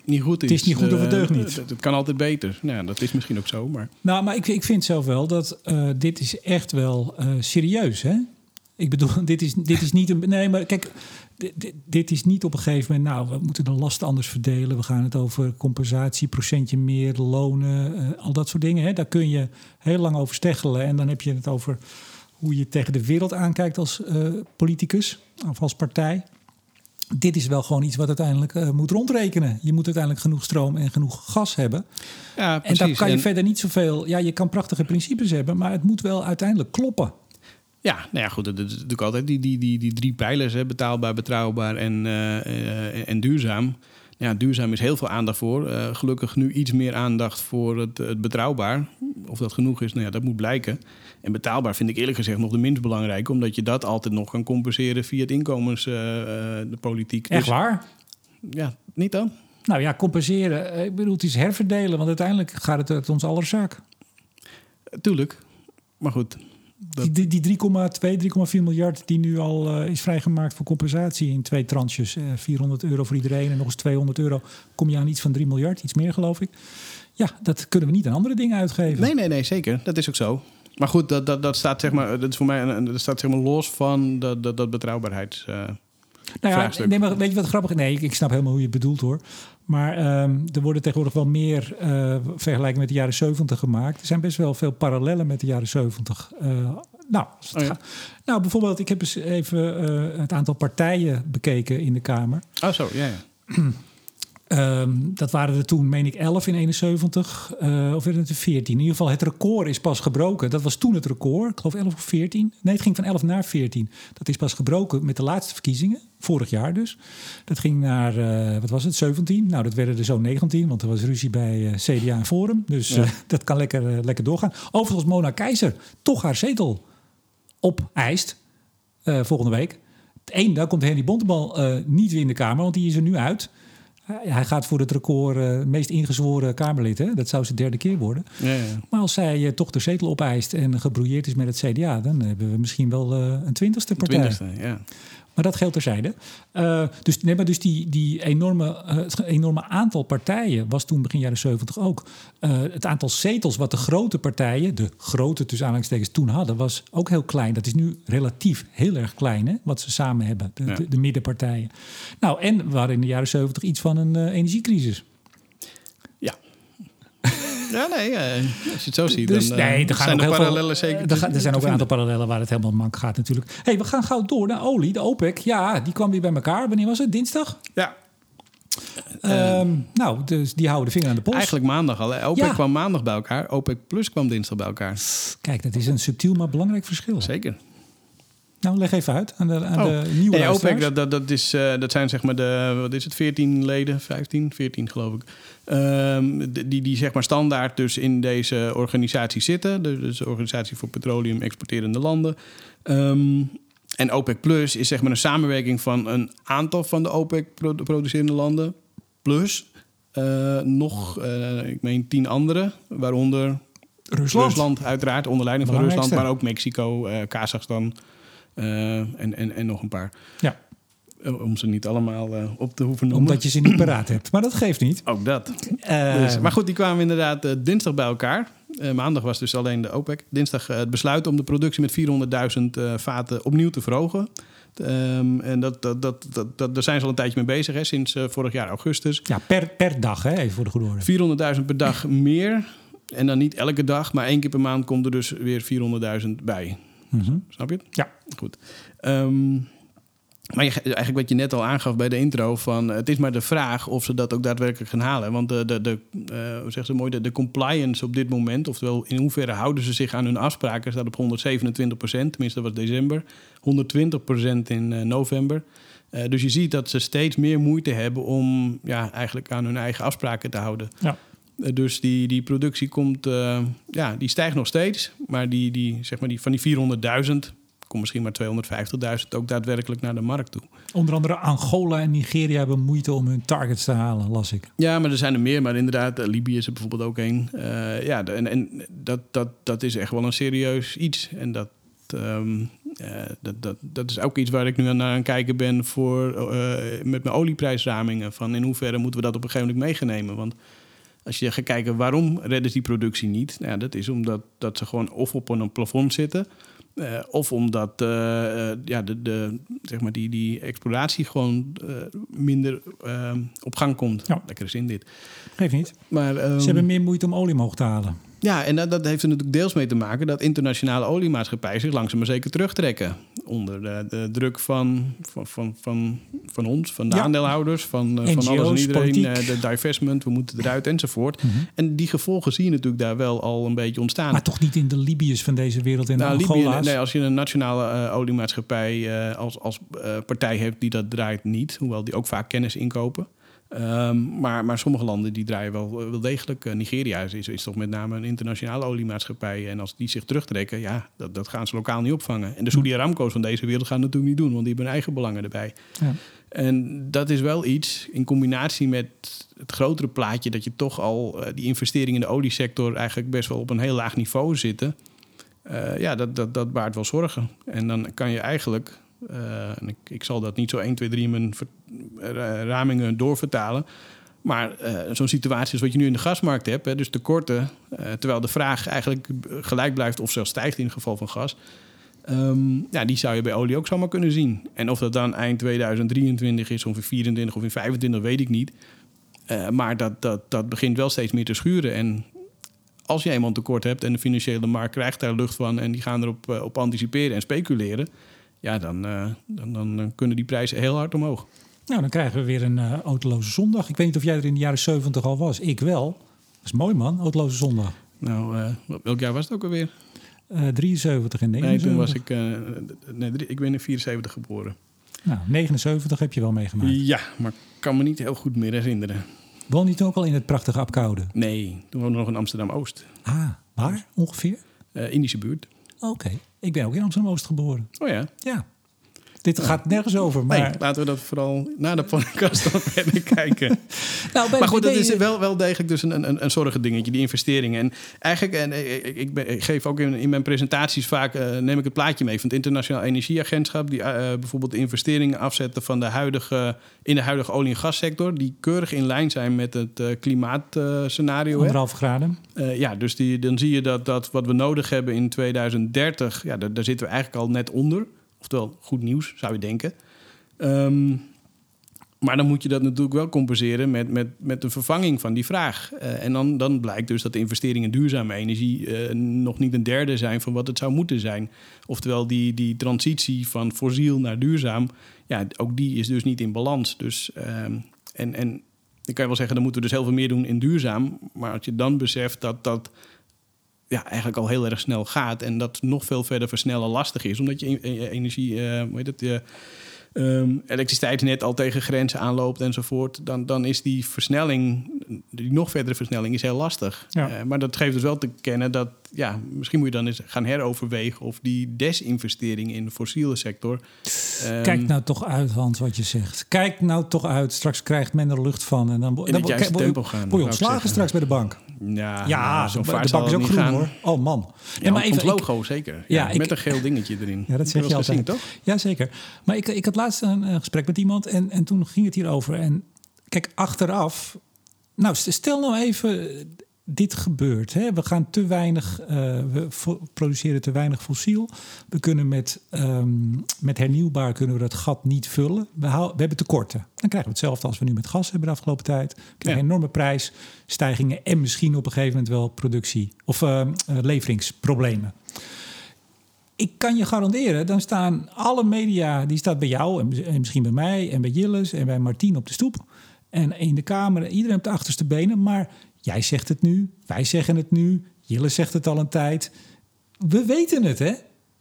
B: niet goed is.
A: Het is niet goed of het
B: Eh,
A: deugt niet.
B: Het, kan altijd beter. Nou, dat is misschien ook zo, maar
A: Nou, maar ik, ik vind zelf wel dat eh, dit is echt wel eh, serieus, hè? Ik bedoel, (laughs) dit is, dit is niet een... Nee, maar kijk, dit, is niet op een gegeven moment... nou, we moeten de lasten anders verdelen. We gaan het over compensatie, procentje meer, lonen, al dat soort dingen. Hè? Daar kun je heel lang over steggelen. En dan heb je het over hoe je tegen de wereld aankijkt als politicus of als partij. Dit is wel gewoon iets wat uiteindelijk eh, moet rondrekenen. Je moet uiteindelijk genoeg stroom en genoeg gas hebben.
B: ja,
A: En
B: precies.
A: dan kan je
B: En-
A: verder niet zoveel. Ja, je kan prachtige principes hebben, maar het moet wel uiteindelijk kloppen.
B: Ja, nou ja, goed, dat is natuurlijk altijd die, die, die, die drie pijlers, hè, betaalbaar, betrouwbaar en, eh, eh, en duurzaam. Ja, duurzaam is heel veel aandacht voor. Eh, gelukkig nu iets meer aandacht voor het, het betrouwbaar. Of dat genoeg is, nou ja, dat moet blijken. En betaalbaar vind ik eerlijk gezegd nog de minst belangrijk, omdat je dat altijd nog kan compenseren via het inkomenspolitiek.
A: Echt waar?
B: Ja, niet dan?
A: Nou ja, compenseren. eh, Ik bedoel, het is herverdelen, want uiteindelijk gaat het uit ons aller zak.
B: Tuurlijk. Maar goed, dat,
A: Die, die 3,2, 3,4 miljard die nu al eh, is vrijgemaakt voor compensatie in twee tranches. eh 400 euro voor iedereen en nog eens 200 euro. Kom je aan iets van 3 miljard, iets meer geloof ik. Ja, dat kunnen we niet aan andere dingen uitgeven.
B: Nee, nee, nee, zeker. Dat is ook zo. Maar goed, dat, dat, dat staat zeg maar, dat is voor mij dat staat zeg maar los van dat, dat, dat betrouwbaarheids. eh,
A: Nou ja,
B: vraagstuk.
A: nee, maar weet je wat grappig is? Nee, ik, snap helemaal hoe je het bedoelt hoor. Maar ehm, er worden tegenwoordig wel meer eh vergelijkingen met de jaren 70 gemaakt. Er zijn best wel veel parallellen met de jaren 70. Eh, nou, als het
B: Oh ja.
A: nou, bijvoorbeeld, ik heb eens even eh, het aantal partijen bekeken in de Kamer.
B: Oh, zo, ja, ja. (clears throat)
A: Ehm, dat waren er toen, meen ik, 11 in 71. eh, of werden het er 14? In ieder geval, het record is pas gebroken. Dat was toen het record. Ik geloof 11 of 14. Nee, het ging van 11 naar 14. Dat is pas gebroken met de laatste verkiezingen. Vorig jaar dus. Dat ging naar, eh, wat was het, 17? Nou, dat werden er zo 19. Want er was ruzie bij eh, CDA en Forum. Dus
B: Ja.
A: dat kan lekker, lekker doorgaan. Overigens, Mona Keizer toch haar zetel opeist. volgende week. Eén, daar komt Henry Bontebal niet weer in de Kamer. Want die is er nu uit. Hij- gaat voor het record eh, meest ingezworen Kamerlid. Hè? Dat zou zijn derde keer worden.
B: ja, ja.
A: Maar als zij eh, toch de zetel opeist en gebrouilleerd is met het CDA... dan hebben we misschien wel eh, een twintigste partij.
B: Twintigste, ja.
A: Maar dat geldt terzijde. Uh, dus, nee, maar dus die, die enorme, uh, het enorme aantal partijen was toen begin jaren 70 ook. Uh, het aantal zetels wat de grote partijen, de grote tussen aanhalingstekens, toen hadden, was ook heel klein. Dat is nu relatief heel erg klein, hè, wat ze samen hebben, de, ja. de, de, middenpartijen. Nou, en we hadden in de jaren 70 iets van een energiecrisis.
B: Ja. Nee, uh, als je het zo ziet,
A: dus,
B: dan
A: nee, er gaan
B: zijn
A: ook
B: er
A: heel
B: parallellen
A: veel,
B: zeker.
A: Er, er zijn ook een aantal parallellen waar het helemaal mank gaat natuurlijk. hey, we gaan gauw door naar olie. De OPEC, ja, die kwam weer bij elkaar. Wanneer was het? Dinsdag?
B: Ja.
A: Um, nou, dus die houden de vinger aan de pols.
B: Eigenlijk maandag al. Hè? OPEC
A: Ja.
B: kwam maandag bij elkaar. OPEC Plus kwam dinsdag bij elkaar.
A: Kijk, dat is een subtiel maar belangrijk verschil.
B: Zeker.
A: Nou, leg even uit aan de, aan
B: Oh.
A: de nieuwe
B: Nee, OPEC, dat, dat, dat, is, eh, dat zijn zeg maar de, wat is het, 14 leden, 15, 14 geloof ik. Ehm, die, die zeg maar standaard dus in deze organisatie zitten. Dus dus de Organisatie voor Petroleum Exporterende Landen. Ehm, en OPEC Plus is zeg maar een samenwerking van een aantal van de OPEC pro- producerende landen. Plus eh, nog, eh, ik meen, tien andere, waaronder
A: Rusland.
B: Rusland uiteraard, onder leiding van Rusland, maar ook Mexico, eh Kazachstan en, en, en nog een paar.
A: Ja,
B: Eh, Om ze niet allemaal eh, op te hoeven noemen.
A: omdat je ze niet paraat hebt. Maar dat geeft niet.
B: Ook dat.
A: Eh,
B: Dus, maar goed, die kwamen inderdaad eh, dinsdag bij elkaar. Eh, maandag was dus alleen de OPEC. Dinsdag eh, het besluit om de productie met 400.000 eh, vaten opnieuw te verhogen. Ehm, en dat, dat, dat, dat, dat, daar zijn ze al een tijdje mee bezig, hè, sinds eh, vorig jaar augustus.
A: ja, per, per dag, hè, even voor de goede orde.
B: 400.000 per dag (laughs) meer. En dan niet elke dag, maar één keer per maand komt er dus weer 400.000 bij.
A: Mhm.
B: Snap je het?
A: Ja.
B: Goed. Ehm, maar je, eigenlijk wat je net al aangaf bij de intro, van het is maar de vraag of ze dat ook daadwerkelijk gaan halen. Want de, de, de, eh, hoe zeggen ze mooi, de, de compliance op dit moment, oftewel in hoeverre houden ze zich aan hun afspraken, staat op 127 procent, tenminste dat was december, 120 procent in eh, november. Eh, dus je ziet dat ze steeds meer moeite hebben om ja, eigenlijk aan hun eigen afspraken te houden.
A: Ja.
B: Eh, Dus die, die productie komt, eh, ja, die stijgt nog steeds. Maar die, die, zeg maar die, van die 400.000 komt misschien maar 250.000 ook daadwerkelijk naar de markt toe.
A: Onder andere Angola en Nigeria hebben moeite om hun targets te halen, las ik.
B: Ja, maar er zijn er meer. Maar inderdaad, eh, Libië is er bijvoorbeeld ook een. Eh, ja, en, en dat, dat, dat is echt wel een serieus iets. En dat, ehm, eh, dat, dat, dat is ook iets waar ik nu aan aan kijken ben voor, met mijn olieprijsramingen. Van in hoeverre moeten we dat op een gegeven moment meegenemen? Want als je gaat kijken waarom redden ze die productie niet, nou ja, dat is omdat dat ze gewoon of op een plafond zitten. eh, of omdat eh, eh, ja, de, de, zeg maar die, die exploratie gewoon minder op gang komt.
A: Ja.
B: Lekker zin dit.
A: Geeft niet.
B: Maar, ehm,
A: Ze hebben meer moeite om olie omhoog te halen.
B: Ja, en dat, dat heeft er natuurlijk deels mee te maken dat internationale oliemaatschappijen zich langzaam maar zeker terugtrekken. Onder de, de druk van, van, van, van, van ons, van de
A: Ja.
B: aandeelhouders, van, eh, van alles en iedereen.
A: politiek.
B: eh, de divestment, we moeten eruit enzovoort.
A: Mhm.
B: En die gevolgen zie je natuurlijk daar wel al een beetje ontstaan.
A: Maar toch niet in de Libiërs van deze wereld en de
B: Nou, Libië, nee, als je een nationale eh, oliemaatschappij als, als partij hebt die dat draait niet, hoewel die ook vaak kennis inkopen. Ehm, maar, maar sommige landen die draaien wel, wel degelijk. Eh, Nigeria is, is, toch met name een internationale oliemaatschappij. En als die zich terugtrekken, ja, dat, dat gaan ze lokaal niet opvangen. En de Saudi Aramco's van deze wereld gaan het natuurlijk niet doen, want die hebben hun eigen belangen erbij.
A: Ja.
B: En dat is wel iets in combinatie met het grotere plaatje dat je toch al eh, die investeringen in de oliesector eigenlijk best wel op een heel laag niveau zitten. Eh, ja, dat, dat, dat baart wel zorgen. En dan kan je eigenlijk, eh, en ik, ik zal dat niet zo 1, 2, 3 in mijn ramingen doorvertalen. Maar eh, zo'n situatie als wat je nu in de gasmarkt hebt, hè, dus tekorten, eh, terwijl de vraag eigenlijk gelijk blijft of zelfs stijgt in het geval van gas. Ehm, ja, die zou je bij olie ook zomaar kunnen zien. En of dat dan eind 2023 is, of in 24 of in 25, weet ik niet. Maar dat, dat, dat begint wel steeds meer te schuren. En als je eenmaal een tekort hebt en de financiële markt krijgt daar lucht van en die gaan erop op anticiperen en speculeren, ja, dan, eh, dan, dan kunnen die prijzen heel hard omhoog.
A: Nou, dan krijgen we weer een eh, autoloze zondag. Ik weet niet of jij er in de jaren 70 al was. Ik wel. Dat is mooi man, autoloze zondag.
B: Nou, eh, welk jaar was het ook alweer?
A: Eh 73 en
B: Nee,
A: 79.
B: toen was ik, nee, drie- ik ben in 74 geboren.
A: Nou, 79 heb je wel meegemaakt.
B: Ja, maar ik kan me niet heel goed meer herinneren.
A: Woon je toen ook al in het prachtige Apkoude?
B: Nee, toen woonde nog in Amsterdam-Oost.
A: Ah, waar ongeveer?
B: Indische buurt.
A: Oké. Ik ben ook in Amsterdam-Oost geboren.
B: Oh ja,
A: Ja. Dit gaat nergens over. Maar...
B: Nee, laten we dat vooral na de podcast dan (laughs) verder kijken. (laughs)
A: nou,
B: maar goed, dat is wel, wel degelijk dus een, een, een zorgendingetje, die investeringen. En eigenlijk, en eh, ik, ik, ben- ik geef ook in, in mijn presentaties vaak, eh, neem ik het plaatje mee van het Internationaal Energieagentschap, die eh, bijvoorbeeld de investeringen afzetten van de huidige, in de huidige olie- en gassector, die keurig in lijn zijn met het eh, klimaatscenario. hè.
A: Anderhalve graden.
B: Eh, ja, dus die, dan zie je dat, dat wat we nodig hebben in 2030, ja, daar, daar zitten we eigenlijk al net onder. Oftewel, goed nieuws, zou je denken. Ehm, maar dan moet je dat natuurlijk wel compenseren met, met, met een vervanging van die vraag. Eh, en dan, dan blijkt dus dat de investeringen in duurzame energie eh, nog niet een derde zijn van wat het zou moeten zijn. Oftewel, die, die transitie van fossiel naar duurzaam, ja, ook die is dus niet in balans. Dus, ehm, en, en dan kan je wel zeggen, dan moeten we dus heel veel meer doen in duurzaam. Maar als je dan beseft dat dat ja, eigenlijk al heel erg snel gaat en dat nog veel verder versnellen lastig is, omdat je e- e- energie, eh hoe heet het, je ehm, elektriciteitsnet al tegen grenzen aanloopt enzovoort, dan, dan is die versnelling, die nog verdere versnelling, is heel lastig.
A: Ja.
B: Eh, maar dat geeft dus wel te kennen dat, ja, misschien moet je dan eens gaan heroverwegen of die desinvestering in de fossiele sector. ehm,
A: Kijk nou toch uit, Hans, wat je zegt. Kijk nou toch uit. Straks krijgt men er lucht van. En dan, dan
B: het juiste
A: word je-
B: tempo gaan,
A: Word je ontslagen straks bij de bank.
B: Ja,
A: Ja,
B: nou, zo
A: de
B: vaart
A: bank is ook groen
B: gaan.
A: hoor. Oh man.
B: Ja,
A: maar even, ik-
B: logo zeker.
A: Ja,
B: Ja,
A: ik-
B: met een geel dingetje erin.
A: Ja, dat zeg je altijd.
B: gezien, toch?
A: Ja, zeker. Maar ik, ik had laatst een, gesprek met iemand en, en toen ging het hierover. En kijk, achteraf... Nou, st- stel nou even dit gebeurt. Hè? We gaan te weinig... eh, we produceren te weinig fossiel. We kunnen met, ehm, met hernieuwbaar kunnen we dat gat niet vullen. We, hebben tekorten. Dan krijgen we hetzelfde als we nu met gas hebben de afgelopen tijd. We krijgen
B: Ja.
A: enorme prijsstijgingen... en misschien op een gegeven moment wel productie... of eh, eh, leveringsproblemen ik kan je garanderen, dan staan alle media, die staat bij jou en, en misschien bij mij en bij Jilles en bij Martien op de stoep. En in de kamer, iedereen op de achterste benen. Maar jij zegt het nu, wij zeggen het nu, Jilles zegt het al een tijd. We weten het, hè?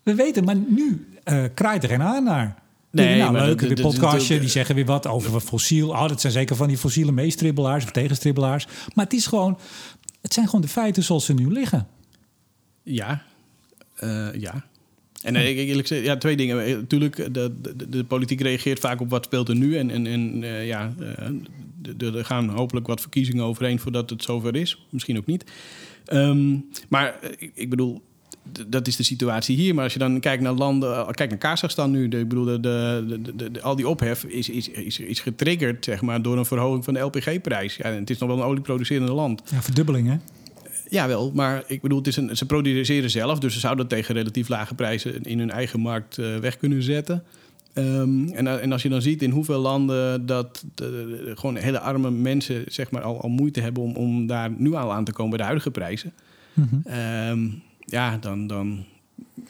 A: We weten, maar nu eh kraait er geen aan naar.
B: Nee,
A: nou, leuk,
B: dat-
A: podcastje, die zeggen weer wat over fossiel. Oh, dat zijn zeker van die fossiele meestribbelaars of tegenstribbelaars. Maar het is gewoon, het zijn gewoon de feiten zoals ze nu liggen.
B: Ja. Eh, ja. En eh, ik, ik eerlijk ja, twee dingen. Natuurlijk, de, de, de politiek reageert vaak op wat speelt er nu. En, en, en ja, er gaan hopelijk wat verkiezingen overheen voordat het zover is. Misschien ook niet. Ehm, maar eh, ik, ik bedoel, dat is de situatie hier. Maar als je dan kijkt naar landen, eh, kijk naar Kazachstan nu. De, ik bedoel, de, de, de, al die ophef is, is, is, is getriggerd zeg maar, door een verhoging van de LPG-prijs. Ja, en het is nog wel een olieproducerende land.
A: Ja, verdubbeling, hè?
B: Jawel, maar ik bedoel, het is een, ze produceren zelf, dus ze zouden dat tegen relatief lage prijzen in hun eigen markt eh, weg kunnen zetten. Ehm, en, a- en als je dan ziet in hoeveel landen dat de, gewoon hele arme mensen zeg maar, al, al moeite hebben om, om daar nu al aan te komen bij de huidige prijzen.
A: Mhm.
B: Ehm, ja, dan. dan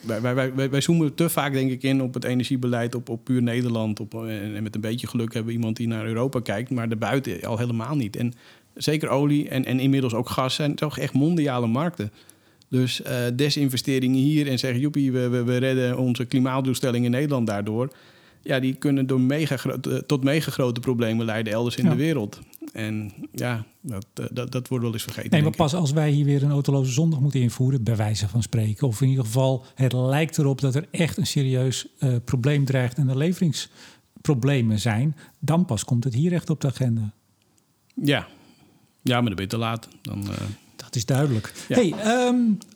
B: wij, wij, wij, wij- zoomen te vaak, denk ik, in op het energiebeleid, op, op puur Nederland. Op, en, en met een beetje geluk hebben we iemand die naar Europa kijkt, maar daarbuiten al helemaal niet. En zeker olie en, en inmiddels ook gas zijn toch echt mondiale markten. Dus eh, desinvesteringen hier en zeggen, joepie, we, we, we redden onze klimaatdoelstelling in Nederland daardoor. Ja, die kunnen door mega gro- eh, tot mega grote problemen leiden elders in
A: Ja.
B: de wereld. En ja, dat, eh, dat, dat wordt wel eens vergeten.
A: Nee, maar
B: ik.
A: pas als wij hier weer een autoloze zondag moeten invoeren, bij wijze van spreken. Of in ieder geval, het lijkt erop dat er echt een serieus eh, probleem dreigt en er leveringsproblemen zijn. Dan pas komt het hier echt op de agenda.
B: Ja. ja, maar dan ben je te laat. Dan,
A: Dat is duidelijk.
B: Ja.
A: Hey, ehm, de-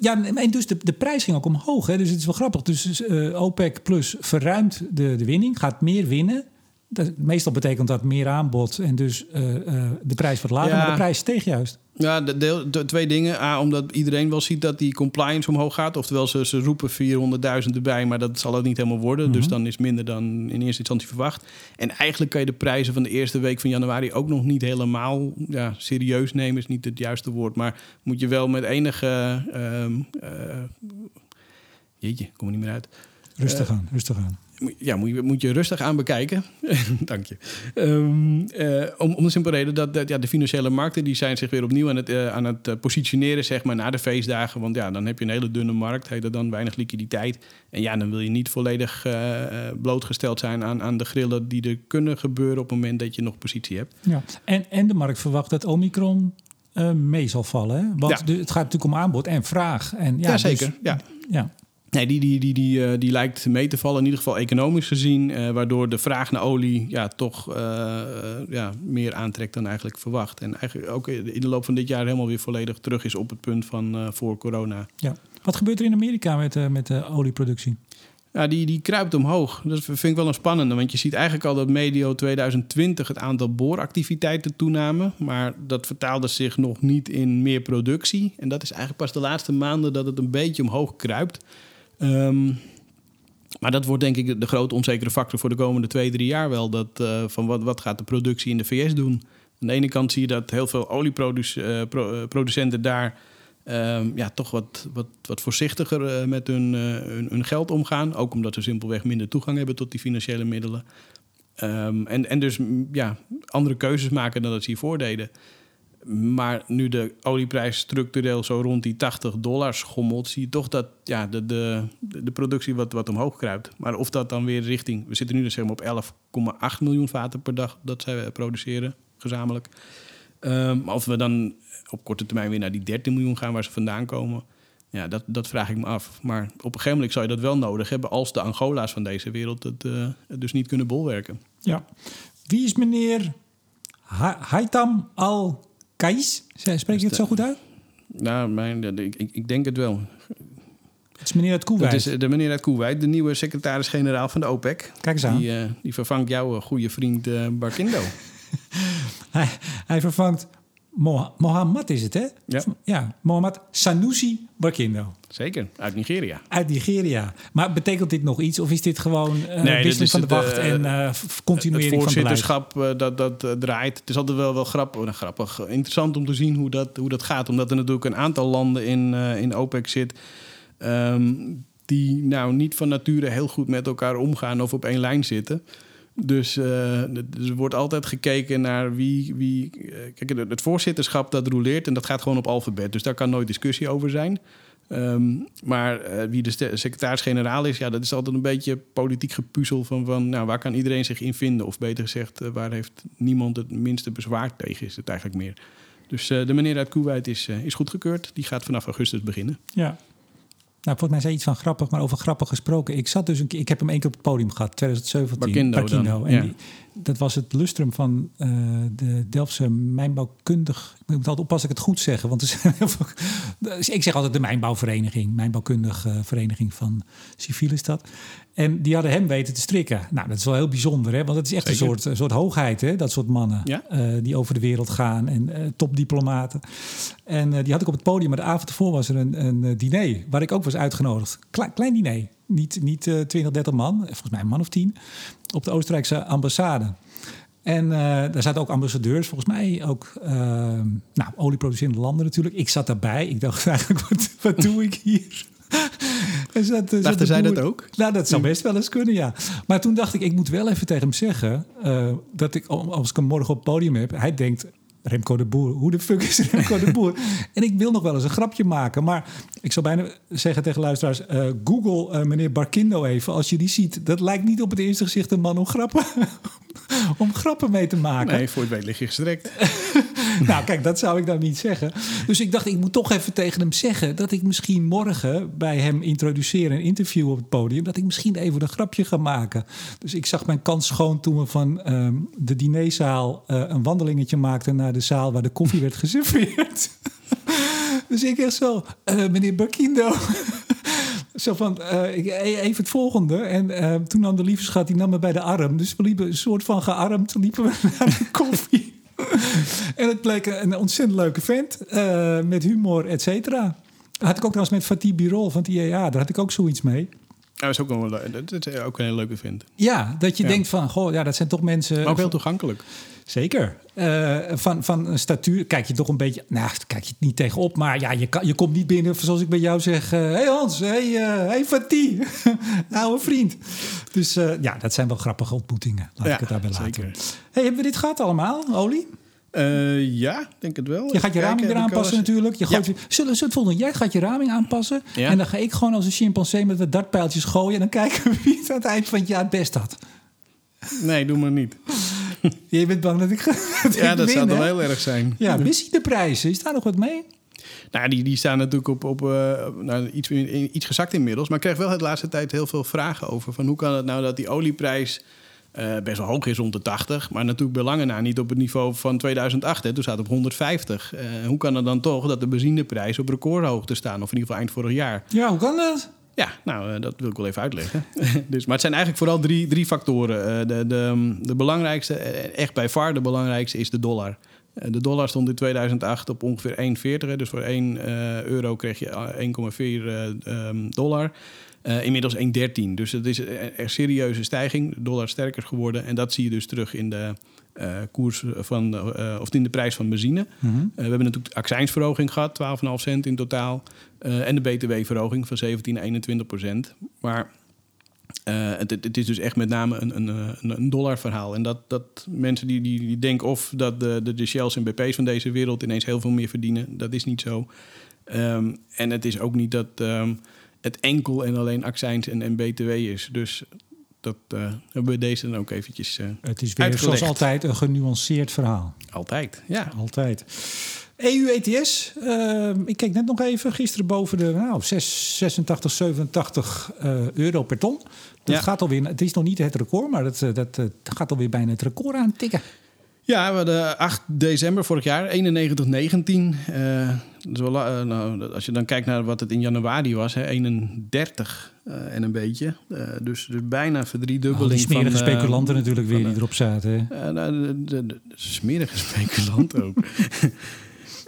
A: ja, en dus de, de prijs ging ook omhoog. Hè? Dus het is wel grappig. Dus eh, OPEC Plus verruimt de, de winning, gaat meer winnen. Dat, meestal betekent dat meer aanbod en dus eh, eh, de prijs wordt lager.
B: Ja.
A: Maar de prijs steeg juist.
B: Ja, de, deel, de twee dingen. A, omdat iedereen wel ziet dat die compliance omhoog gaat. Oftewel, ze, ze roepen 400.000 erbij, maar dat zal het niet helemaal worden. Dus dan is minder dan in eerste instantie verwacht. En eigenlijk kan je de prijzen van de eerste week van januari ook nog niet helemaal ja, serieus nemen. Is niet het juiste woord. Maar moet je wel met enige. eh, jeetje, kom er niet meer uit.
A: Rustig aan, rustig aan.
B: Ja, moet je, moet je rustig aan bekijken. (laughs) Dank je. Ehm, eh, om, om de simpele reden dat, dat ja, de financiële markten die zijn zich weer opnieuw aan het, eh, aan het eh, positioneren zeg maar, na de feestdagen. Want ja, dan heb je een hele dunne markt, heet dat dan weinig liquiditeit. En ja, dan wil je niet volledig blootgesteld zijn aan, aan de grillen die er kunnen gebeuren op het moment dat je nog positie hebt.
A: Ja. En, en de markt verwacht dat Omicron mee zal vallen. Hè? Want
B: Ja.
A: de- het gaat natuurlijk om aanbod en vraag. En, ja,
B: Ja, zeker,
A: dus-
B: ja.
A: ja.
B: Nee, die, die, die, die, eh, die lijkt mee te vallen, in ieder geval economisch gezien. eh, waardoor de vraag naar olie ja, toch eh, ja, meer aantrekt dan eigenlijk verwacht. En eigenlijk ook in de loop van dit jaar helemaal weer volledig terug is op het punt van voor corona.
A: Ja. Wat gebeurt er in Amerika met, met de olieproductie?
B: Ja, die, die kruipt omhoog. Dat vind ik wel een spannende. Want je ziet eigenlijk al dat medio 2020 het aantal booractiviteiten toenamen. Maar dat vertaalde zich nog niet in meer productie. En dat is eigenlijk pas de laatste maanden dat het een beetje omhoog kruipt. Ehm, maar dat wordt denk ik de grote onzekere factor voor de komende twee, drie jaar wel. Dat, eh, van wat, wat gaat de productie in de VS doen? Aan de ene kant zie je dat heel veel olieproducenten daar ehm, ja, toch wat, wat, wat voorzichtiger eh, met hun, eh, hun, hun geld omgaan. Ook omdat ze simpelweg minder toegang hebben tot die financiële middelen. Ehm, en, en dus ja, andere keuzes maken dan dat ze hiervoor deden. Maar nu de olieprijs structureel zo rond die 80 dollar schommelt, zie je toch dat ja, de, de, de productie wat, wat omhoog kruipt. Maar of dat dan weer richting. We zitten nu dus zeg maar op 11,8 miljoen vaten per dag dat zij produceren, gezamenlijk. Ehm, of we dan op korte termijn weer naar die 13 miljoen gaan waar ze vandaan komen. Ja, dat, dat vraag ik me af. Maar op een gegeven moment zou je dat wel nodig hebben als de Angola's van deze wereld het, eh, dus niet kunnen bolwerken.
A: Ja. Wie is meneer Ha- Haitham Al-Kais? Spreek je het zo goed uit?
B: Nou, mijn, ik, ik denk het wel.
A: Het is meneer uit Koeweit.
B: Dat is eh, de meneer uit Koeweit, de nieuwe secretaris-generaal van de OPEC.
A: Kijk eens aan.
B: Die, eh, die vervangt jouw goede vriend Barkindo. (laughs)
A: Hij, hij vervangt Moha- Mohammed, is het hè?
B: Ja.
A: ja Mohammed Sanusi Barkindo.
B: Zeker, uit Nigeria.
A: Uit Nigeria. Maar betekent dit nog iets? Of is dit gewoon uh,
B: Nee, dit
A: wisseling
B: is
A: van de
B: het,
A: wacht
B: eh,
A: en eh,
B: Het
A: continuering van beleid?
B: voorzitterschap eh, dat, dat eh, draait. Het is altijd wel, wel grappig, nou, grappig, interessant om te zien hoe dat, hoe dat gaat. Omdat er natuurlijk een aantal landen in, eh, in OPEC zit... ehm, die nou niet van nature heel goed met elkaar omgaan of op één lijn zitten. Dus, eh, dus er wordt altijd gekeken naar wie... wie eh, kijk, het- voorzitterschap dat roleert en dat gaat gewoon op alfabet. Dus daar kan nooit discussie over zijn. Ehm, maar eh, wie de secretaris-generaal is, ja, dat is altijd een beetje politiek gepuzzel van, van nou, waar kan iedereen zich in vinden? Of beter gezegd, waar heeft niemand het minste bezwaar tegen, is het eigenlijk meer. Dus de meneer uit Kuwait is, is goedgekeurd. Die gaat vanaf augustus beginnen.
A: Ja. Nou, volgens mij zei iets van grappig, maar over grappig gesproken. Ik zat dus een keer, ik heb hem één keer op het podium gehad, 2017.
B: Barkindo
A: En
B: ja.
A: die- dat was het lustrum van eh, de Delftse mijnbouwkundig. Ik moet altijd oppassen dat ik het goed zeg, want er zijn heel veel. Ik zeg altijd de mijnbouwvereniging, mijnbouwkundig eh, vereniging van civiel is dat. En die hadden hem weten te strikken. Nou, dat is wel heel bijzonder, hè? Want het is echt een soort, een soort hoogheid, hè? Dat soort mannen
B: Ja.
A: eh, die over de wereld gaan en eh, topdiplomaten. En die had ik op het podium, maar de avond ervoor was er een, een diner waar ik ook was uitgenodigd. Klein diner, niet, niet eh 20, 30 man, volgens mij een man of tien, op de Oostenrijkse ambassade. En eh, daar zaten ook ambassadeurs, volgens mij ook eh, nou, olieproducerende landen natuurlijk. Ik zat daarbij. Ik dacht (laughs) eigenlijk, wat, wat doe ik hier? En zat, zat
B: Dachten
A: de
B: zij
A: boer-
B: dat ook?
A: nou, dat zou best wel eens kunnen, ja. Maar toen dacht ik, ik moet wel even tegen hem zeggen... eh, dat ik, als ik hem morgen op het podium heb... hij denkt, Remco de Boer, hoe de fuck is Remco de Boer? (laughs) en ik wil nog wel eens een grapje maken. Maar ik zou bijna zeggen tegen luisteraars... eh, Google eh, meneer Barkindo even, als je die ziet. Dat lijkt niet op het eerste gezicht een man om grappen, (laughs) om grappen mee te maken.
B: Nee, voor het weet lig je gestrekt. (laughs)
A: Nou, kijk, dat zou ik nou niet zeggen. Dus ik dacht, ik moet toch even tegen hem zeggen dat ik misschien morgen bij hem introduceren en interviewen op het podium, dat ik misschien even een grapje ga maken. Dus ik zag mijn kans schoon toen we van ehm, de dinerzaal eh, een wandelingetje maakten naar de zaal waar de koffie werd geserveerd. (laughs) dus ik echt zo, eh, meneer Barkindo. Zo van, eh, ik- even het volgende. En eh, toen nam de lieve schat, die nam me bij de arm. Dus we liepen een soort van gearmd, liepen we (laughs) naar de koffie. en het bleek een ontzettend leuke vent. eh, met humor, et cetera. Had ik ook trouwens met Fatih Birol van het IEA. Daar had ik ook zoiets mee.
B: Dat is ook, wel, dat is ook een hele leuke vent.
A: Ja, dat je
B: Ja.
A: denkt van, goh, ja, dat zijn toch mensen...
B: Maar ook heel toegankelijk.
A: Zeker. Eh, van, van een statuur kijk je toch een beetje... Nou, daar kijk je het niet tegenop. Maar ja, je, kan, je komt niet binnen zoals ik bij jou zeg... Hé hey Hans, hé hey, eh, hey Fatih, (laughs) oude vriend. Dus eh, ja, dat zijn wel grappige ontmoetingen. Laat
B: Ja,
A: ik het daarbij laten. Hey, hebben we dit gehad allemaal, Olie?
B: Eh, ja, denk het wel.
A: Je gaat je raming weer aanpassen natuurlijk. Je gooit
B: Ja.
A: weer- zullen, zullen volgende? Jij gaat je raming aanpassen.
B: Ja.
A: En dan ga ik gewoon als een chimpansee met wat dartpijltjes gooien. En dan kijken we (laughs) wie het aan het eind van het jaar het best had.
B: Nee, doe maar niet. (laughs)
A: Je bent bang dat ik, (laughs) dat
B: Ja,
A: ik
B: dat
A: win,
B: zou wel heel erg zijn.
A: Ja, wist je de prijzen? Is daar nog wat mee?
B: Nou, die, die staan natuurlijk op, op uh, nou, iets, iets gezakt inmiddels. Maar ik krijg wel de laatste tijd heel veel vragen over... van hoe kan het nou dat die olieprijs uh, best wel hoog is rond de 80... maar natuurlijk belangen na niet op het niveau van 2008. Hè. Toen staat het op 150. Uh, hoe kan het dan toch dat de benzineprijs op recordhoogte staan? Of in ieder geval eind vorig jaar.
A: Ja, hoe kan dat?
B: Ja, nou, uh, dat wil ik wel even uitleggen. (laughs) dus, maar het zijn eigenlijk vooral drie, drie factoren. de, de, de belangrijkste, echt bij far de belangrijkste, is de dollar. De dollar stond in 2008 op ongeveer 1,40. Dus voor 1 uh, euro kreeg je 1,4 uh, dollar. Inmiddels 1,13. Dus het is een serieuze stijging. De dollar sterker geworden. En dat zie je dus terug in de uh, koers van, uh, of in de prijs van benzine. Mm -hmm. we hebben natuurlijk accijnsverhoging gehad, 12,5 cent in totaal. en de btw-verhoging van 17 naar 21 procent. Maar het, het, is dus echt met name een, een, een dollarverhaal. En dat, dat mensen die, die, die denken of dat de, de, de Shells en BP's van deze wereld ineens heel veel meer verdienen, dat is niet zo. Um, en het is ook niet dat um, het enkel en alleen accijns en, en BTW is. Dus dat uh, hebben we deze dan ook eventjes uh,
A: Het is weer
B: uitgelegd.
A: zoals altijd een genuanceerd verhaal.
B: Altijd, ja.
A: Altijd. EU-ETS, uh, ik keek net nog even, gisteren boven de nou, 6, 86, 87 uh, euro per ton. Dat
B: Ja.
A: gaat alweer, het is nog niet het record, maar dat, eh, dat, eh, gaat alweer bijna het record aan tikken.
B: Ja, we hadden 8 december vorig jaar, 91,19. Eh, dat is wel, la- eh, nou, als je dan kijkt naar wat het in januari was, hè, 31 eh, en een beetje. Eh, dus, dus bijna verdriedubbeling
A: die smerige
B: van... eh,
A: speculanten natuurlijk weer die erop zaten. hè.
B: Eh, nou, de, de, de smerige (laughs) speculant ook. (laughs)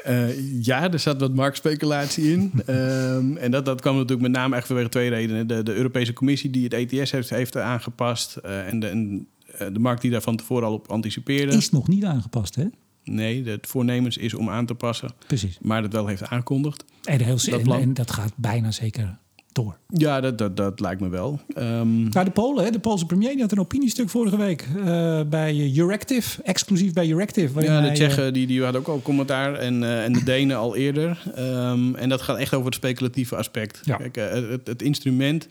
B: Eh, ja, er zat wat marktspeculatie in. (laughs) Ehm, en dat, dat kwam natuurlijk met name echt vanwege twee redenen. De, de Europese Commissie die het ETS heeft, heeft aangepast. eh, en de, en eh, de markt die daar van tevoren al op anticipeerde.
A: Is nog niet aangepast, hè?
B: Nee, het voornemens is om aan te passen.
A: Precies.
B: Maar dat wel heeft aangekondigd.
A: En, heel,
B: Dat
A: en, dat gaat bijna zeker door.
B: Ja, dat, dat, dat lijkt me wel.
A: Nou, de Polen, hè, de Poolse premier, die had een opiniestuk vorige week eh, bij Euractiv, exclusief bij Euractiv.
B: Ja, de
A: hij,
B: Tsjechen die, die hadden ook al commentaar en, eh, en de Denen al eerder. Ehm, en dat gaat echt over het speculatieve aspect.
A: Ja.
B: Kijk, eh, het, het instrument,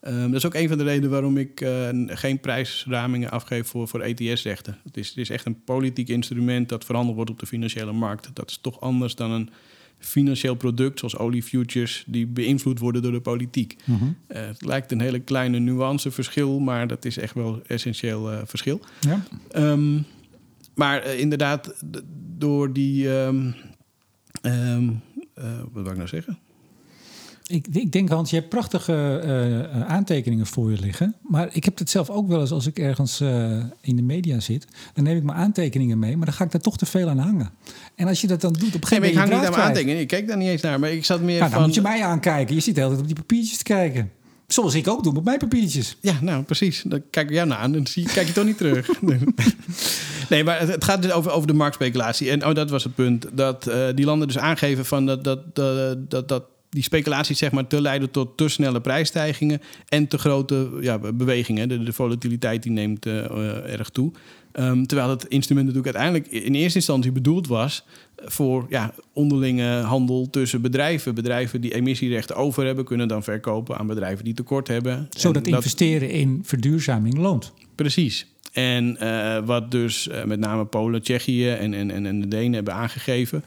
B: ehm, dat is ook een van de redenen waarom ik eh, geen prijsramingen afgeef voor, voor ETS-rechten. Het is, het is echt een politiek instrument dat verhandeld wordt op de financiële markt. Dat is toch anders dan een financieel product zoals oliefutures die beïnvloed worden door de politiek.
A: mhm.
B: Eh, het lijkt een hele kleine nuanceverschil, maar dat is echt wel essentieel eh, verschil.
A: ja.
B: Ehm, maar inderdaad, door die. ehm, ehm, eh, wat wil ik nou zeggen?
A: Ik, ik denk, Hans, je hebt prachtige eh, eh, aantekeningen voor je liggen. Maar ik heb het zelf ook wel eens als ik ergens eh, in de media zit. Dan neem ik mijn aantekeningen mee, maar dan ga ik daar toch te veel aan hangen. En als je dat dan doet, op een
B: Nee,
A: gegeven
B: maar ik
A: moment.
B: hang niet aan mijn aantekeningen. Ik keek daar niet eens naar, maar ik zat meer
A: Nou, dan
B: van.
A: moet je mij aankijken. Je zit de hele tijd op die papiertjes te kijken. Zoals ik ook doe met mijn papiertjes.
B: Ja, nou precies. Dan kijk ik jou naar aan en dan zie, kijk je toch niet terug. (laughs) nee, maar het, gaat dus over, over de marktspeculatie. En oh, dat was het punt. Dat die landen dus aangeven van dat, dat, dat, dat, dat die speculaties zeg maar te leiden tot te snelle prijsstijgingen en te grote ja, bewegingen. De, de volatiliteit die neemt eh, eh, erg toe. Ehm, terwijl het instrument natuurlijk uiteindelijk in eerste instantie bedoeld was voor ja, onderlinge handel tussen bedrijven. Bedrijven die emissierechten over hebben, kunnen dan verkopen aan bedrijven die tekort hebben.
A: Zodat
B: En dat-
A: investeren in verduurzaming loont.
B: Precies. En eh, wat dus met name Polen, Tsjechië en, en en de Denen hebben aangegeven,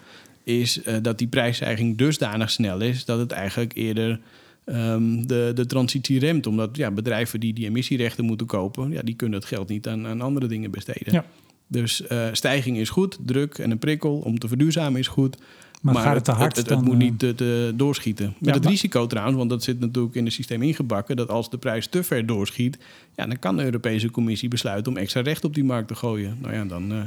B: is eh, dat die prijsstijging dusdanig snel is dat het eigenlijk eerder ehm, de, de transitie remt. Omdat ja, bedrijven die die emissierechten moeten kopen, ja, die kunnen het geld niet aan, aan andere dingen besteden.
A: Ja.
B: Dus eh, stijging is goed, druk en een prikkel om te verduurzamen is goed.
A: Maar, gaat het te hard,
B: Het, het,
A: dan,
B: moet
A: eh,
B: niet te, te doorschieten. Met
A: Ja,
B: het
A: maar-
B: risico trouwens, want dat zit natuurlijk in het systeem ingebakken... dat als de prijs te ver doorschiet... Ja, dan kan de Europese Commissie besluiten om extra recht op die markt te gooien. Nou ja, dan eh,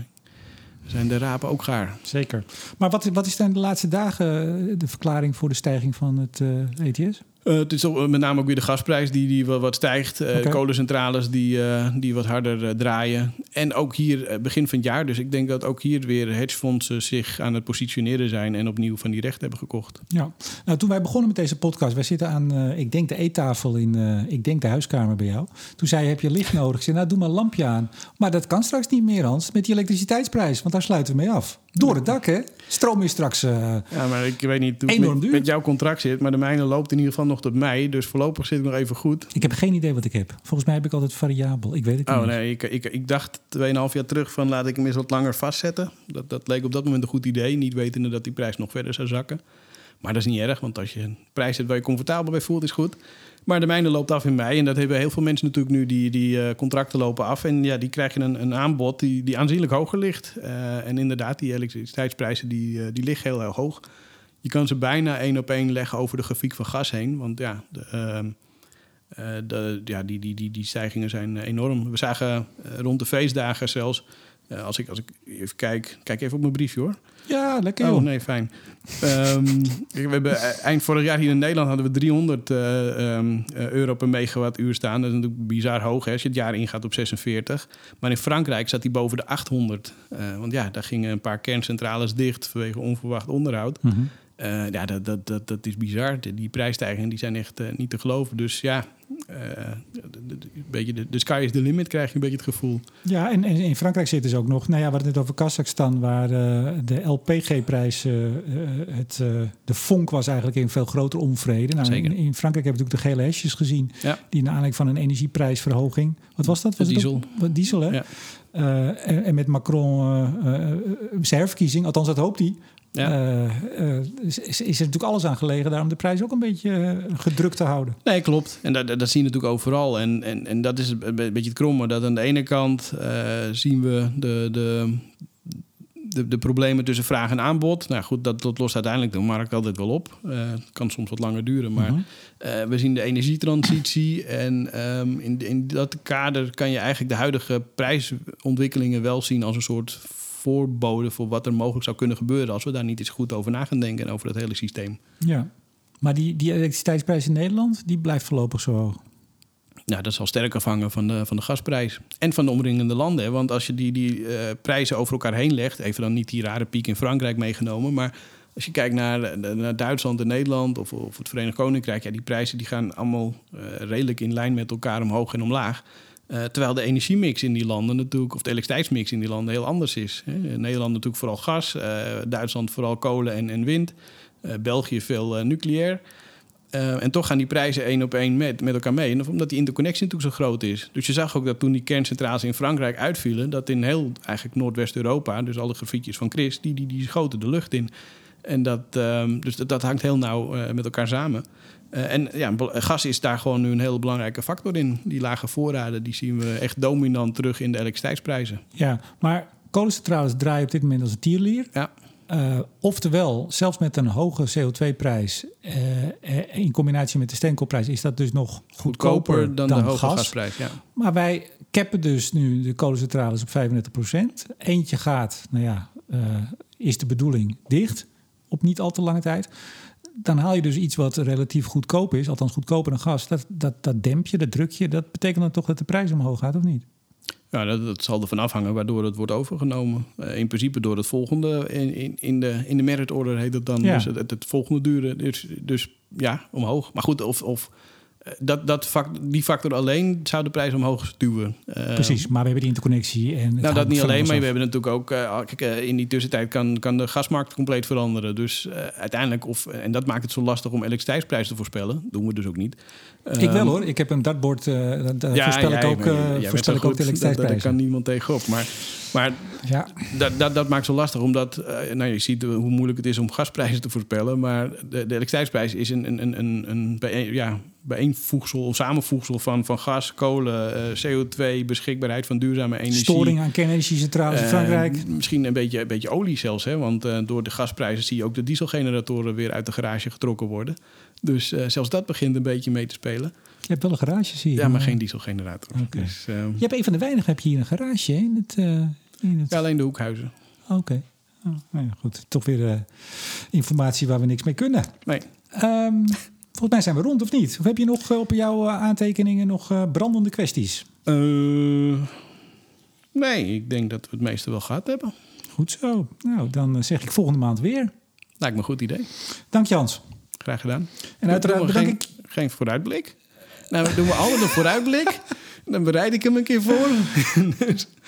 B: zijn de rapen ook gaar.
A: Zeker. Maar wat, wat is dan de laatste dagen eh, de verklaring voor de stijging van het eh, ETS?
B: Eh, het is eh, met name ook weer de gasprijs die, die wat, wat stijgt.
A: Oké.
B: Kolencentrales die, die wat harder draaien. En ook hier begin van het jaar. Dus ik denk dat ook hier weer hedgefondsen zich aan het positioneren zijn... en opnieuw van die rechten hebben gekocht.
A: Ja, nou, toen wij begonnen met deze podcast, wij zitten aan, ik denk de eettafel in, ik denk de huiskamer bij jou. Toen zei je, heb je licht (laughs) nodig? Ik zei, nou, doe maar een lampje aan. Maar dat kan straks niet meer, Hans, met die elektriciteitsprijs, want daar sluiten we mee af. Door het dak, hè? Stroom is straks.
B: Ja, maar ik weet niet hoe het
A: Enorm duur.
B: met jouw contract zit. Maar de mijne loopt in ieder geval nog tot mei. Dus voorlopig zit ik nog even goed.
A: ik heb geen idee wat ik heb. Volgens mij heb ik altijd variabel. Ik weet het
B: Oh
A: niet.
B: nee, ik, ik, ik dacht 2,5 jaar terug van laat ik hem eens wat langer vastzetten. Dat, dat leek op dat moment een goed idee. Niet wetende dat die prijs nog verder zou zakken. Maar dat is niet erg, want als je een prijs hebt waar je comfortabel bij voelt, is goed. Maar de mijne loopt af in mei. En dat hebben heel veel mensen natuurlijk nu. Die, die eh, contracten lopen af. En ja, die krijgen een, een aanbod die, die aanzienlijk hoger ligt. Eh, en inderdaad, die elektriciteitsprijzen die, eh, die liggen heel, heel hoog. Je kan ze bijna één op één leggen over de grafiek van gas heen. Want ja, de, ehm, de, ja die, die, die, die stijgingen zijn enorm. We zagen rond de feestdagen zelfs uh, als, ik, als ik even kijk, kijk even op mijn briefje hoor.
A: Ja, lekker.
B: Oh nee, fijn. (laughs) um, we hebben, eind vorig jaar hier in Nederland hadden we 300 uh, um, euro per megawattuur staan. Dat is natuurlijk bizar hoog hè, als je het jaar ingaat op 46. Maar in Frankrijk zat hij boven de 800. Uh, want ja, daar gingen een paar kerncentrales dicht vanwege onverwacht onderhoud. Mm -hmm. Uh, ja, dat, dat, dat, dat is bizar. Die prijsstijgingen die zijn echt uh, niet te geloven. Dus ja, uh, de, de, beetje de, de sky is the limit, krijg je een beetje het gevoel.
A: Ja, en, en in Frankrijk zitten ze ook nog... Nou ja, we hadden het over Kazachstan... waar de LPG-prijs... het de vonk was eigenlijk in veel grotere onvrede. Nou. In, in, Frankrijk hebben we natuurlijk de gele hesjes gezien...
B: Ja.
A: die naar aanleiding van een energieprijsverhoging... Wat was dat? Was
B: diesel.
A: Ook, diesel, hè?
B: Ja.
A: En, en, met Macron zijn herverkiezing, althans dat hoopt hij...
B: Ja.
A: Uh, uh, is, is, er natuurlijk alles aan gelegen daar om de prijs ook een beetje uh, gedrukt te houden.
B: Nee, klopt. En dat, dat zie je natuurlijk overal. En, en, en dat is een beetje het kromme. Dat aan de ene kant zien we de, de, de, de, problemen tussen vraag en aanbod. Nou goed, dat, dat lost uiteindelijk de markt altijd wel op. Het kan soms wat langer duren. Maar
A: Mhm.
B: -huh. we zien de energietransitie. En um, in, in dat kader kan je eigenlijk de huidige prijsontwikkelingen wel zien als een soort voorbode voor wat er mogelijk zou kunnen gebeuren als we daar niet eens goed over na gaan denken over het hele systeem.
A: Ja, maar die, die elektriciteitsprijs in Nederland, die blijft voorlopig zo hoog.
B: Nou, dat zal sterk afhangen van de, van de gasprijs. En van de omringende landen. Hè? Want als je die, die uh, prijzen over elkaar heen legt, even dan niet die rare piek in Frankrijk meegenomen, maar als je kijkt naar, naar Duitsland en Nederland of, of het Verenigd Koninkrijk, ja, die prijzen die gaan allemaal uh, redelijk in lijn met elkaar omhoog en omlaag. Uh, terwijl de energiemix in die landen natuurlijk, of de elektriciteitsmix in die landen heel anders is. Hè. Nederland natuurlijk vooral gas, uh, Duitsland vooral kolen en, en wind, uh, België veel nucleair. En toch gaan die prijzen één op één met, met elkaar mee. En omdat die interconnectie natuurlijk zo groot is. Dus je zag ook dat toen die kerncentrales in Frankrijk uitvielen... dat in heel eigenlijk Noordwest-Europa, dus alle grafiekjes van Chris... die, die, die schoten de lucht in. En dat, um, dus dat, dat, hangt heel nauw met elkaar samen. Uh, en ja, gas is daar gewoon nu een heel belangrijke factor in. Die lage voorraden, die zien we echt dominant terug in de elektriciteitsprijzen.
A: Ja, maar kolencentrales draaien op dit moment als een tierlier.
B: Ja.
A: Uh, oftewel, zelfs met een hoge CO2-prijs uh, in combinatie met de steenkoolprijs is dat dus nog goedkoper,
B: goedkoper dan,
A: dan,
B: de hoge
A: gas.
B: gasprijs. Ja.
A: Maar wij cappen dus nu de kolencentrales op 35% Eentje gaat, nou ja, uh, is de bedoeling dicht op niet al te lange tijd. Dan haal je dus iets wat relatief goedkoop is, althans goedkoper dan gas. Dat, dat, dat demp je, dat druk je. Dat betekent dan toch dat de prijs omhoog gaat, of niet?
B: Ja, dat, dat, zal ervan afhangen waardoor het wordt overgenomen. Uh, in principe door het volgende. In, in, in, de, in de merit order heet het dan.
A: Ja.
B: Dus het, het, volgende duren. Dus, dus ja, omhoog. Maar goed, of, of dat, dat fact, die factor alleen zou de prijs omhoog stuwen. Uh,
A: Precies, maar we hebben die interconnectie. En
B: nou, dat niet alleen, maar we hebben natuurlijk ook... Uh, kijk, uh, in die tussentijd kan, kan de gasmarkt compleet veranderen. Dus uiteindelijk, of, en dat maakt het zo lastig om elektriciteitsprijs te voorspellen. doen we dus ook niet.
A: Ik wel hoor, ik heb een dartboard, daar
B: ja,
A: voorspel
B: jij,
A: ik ook,
B: jij
A: voorspel ik ook de elektriciteitsprijs.
B: Daar kan niemand tegenop. Maar, maar
A: ja.
B: dat, dat, dat maakt zo lastig, omdat... nou, je ziet hoe moeilijk het is om gasprijzen te voorspellen. Maar de, de elektriciteitsprijs is een, een, een, een, een ja, bijeenvoegsel, een samenvoegsel van, van gas, kolen, uh, CO2, beschikbaarheid van duurzame energie.
A: Storing aan kernenergiecentrales in Frankrijk.
B: Uh, misschien een beetje, een beetje olie zelfs, hè? want uh, door de gasprijzen zie je ook de dieselgeneratoren weer uit de garage getrokken worden. Dus zelfs dat begint een beetje mee te spelen.
A: Je hebt wel een garage, zie je.
B: Ja, maar geen dieselgenerator.
A: Okay.
B: Dus,
A: je hebt een van de weinigen, heb je hier een garage hè? in het... In het...
B: Ja, alleen de hoekhuizen.
A: Oké. Okay. Oh, nou ja, goed. Toch weer informatie waar we niks mee kunnen.
B: Nee.
A: Um, Volgens mij zijn we rond, of niet? Of heb je nog op jouw aantekeningen nog uh, brandende kwesties?
B: Uh, nee, ik denk dat we het meeste wel gehad hebben.
A: Goed zo. Nou, dan zeg ik volgende maand weer.
B: Lijkt me een goed idee.
A: Dank Jans.
B: Graag gedaan.
A: En uiteraard bedank
B: geen,
A: ik...
B: Geen vooruitblik? Nou, doen we altijd een vooruitblik. (laughs) Dan bereid ik hem een keer voor. (laughs)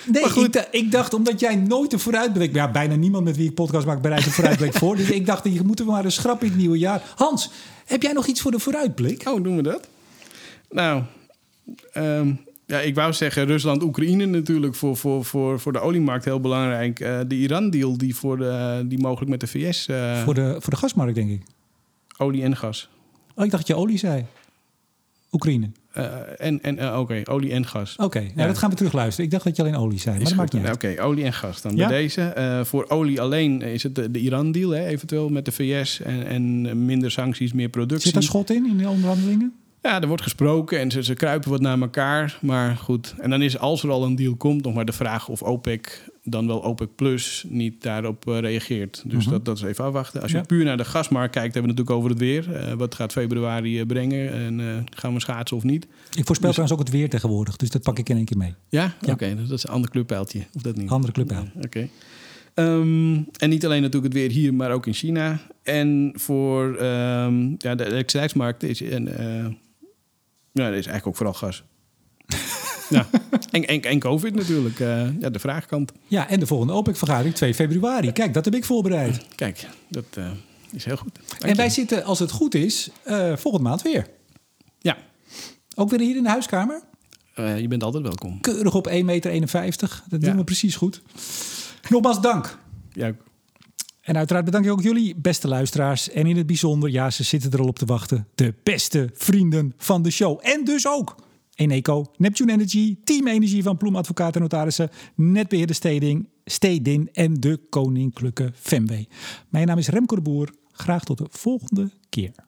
A: nee, maar goed. Ik, ik, dacht, omdat jij nooit een vooruitblik... Ja, bijna niemand met wie ik podcast maak bereidt een vooruitblik (laughs) voor. Dus ik dacht, je moeten we maar een schrap in het nieuwe jaar. Hans, heb jij nog iets voor de vooruitblik?
B: Oh, doen we dat? Nou, um, ja, ik wou zeggen Rusland-Oekraïne natuurlijk voor, voor, voor, voor de oliemarkt heel belangrijk. Uh, de Iran-deal die, voor de, die mogelijk met de VS... Uh...
A: Voor, de, voor de gasmarkt, denk ik.
B: Olie en gas.
A: Oh, ik dacht dat je olie zei. Oekraïne.
B: Eh, en, en uh, oké, olie en gas.
A: Oké, nou, ja. dat gaan we terugluisteren. Ik dacht dat je alleen olie zei, maar
B: is
A: dat maakt niet
B: uit. Oké, olie en gas. Dan ja? bij deze. Uh, voor olie alleen is het de, de Iran-deal, eventueel met de VS. En, en minder sancties, meer productie.
A: Zit daar schot in, in de onderhandelingen?
B: Ja, er wordt gesproken en ze, ze kruipen wat naar elkaar. Maar goed, en dan is als er al een deal komt, nog maar de vraag of OPEC dan wel OPEC Plus niet daarop uh, reageert. Dus
A: Mhm.
B: dat, dat is even afwachten. Als je puur naar de gasmarkt kijkt, hebben we natuurlijk over het weer. Uh, wat gaat februari uh, brengen en uh, gaan we schaatsen of niet?
A: Ik voorspel dus, trouwens ook het weer tegenwoordig, dus dat pak ik in één keer mee.
B: Ja? ja. Oké, okay, dat is een ander clubpijltje. Of dat niet?
A: Andere clubpijl.
B: Oké. Okay. Um, en niet alleen natuurlijk het weer hier, maar ook in China. En voor um, ja, de elektriciteitsmarkt is... En, ja, dat is eigenlijk ook vooral gas. (laughs) ja. En, en, en COVID natuurlijk, uh, ja, de vraagkant.
A: Ja, en de volgende OPEC-vergadering 2 februari. Kijk, dat heb ik voorbereid.
B: Kijk, dat uh, is heel goed. Dank
A: en wij zitten, als het goed is, uh, volgende maand weer.
B: Ja.
A: Ook weer hier in de huiskamer?
B: Je bent altijd welkom.
A: Keurig op 1,51 meter. Dat ja. doen we precies goed. Nogmaals dank.
B: Ja.
A: En uiteraard bedank ik ook jullie, beste luisteraars. En in het bijzonder, ja, ze zitten er al op te wachten. De beste vrienden van de show. En dus ook Eneco, Neptune Energy, Team Energie van Ploem Advocaten en Notarissen, Netbeheerder Steding, Stedin en de Koninklijke Femway. Mijn naam is Remco de Boer. Graag tot de volgende keer.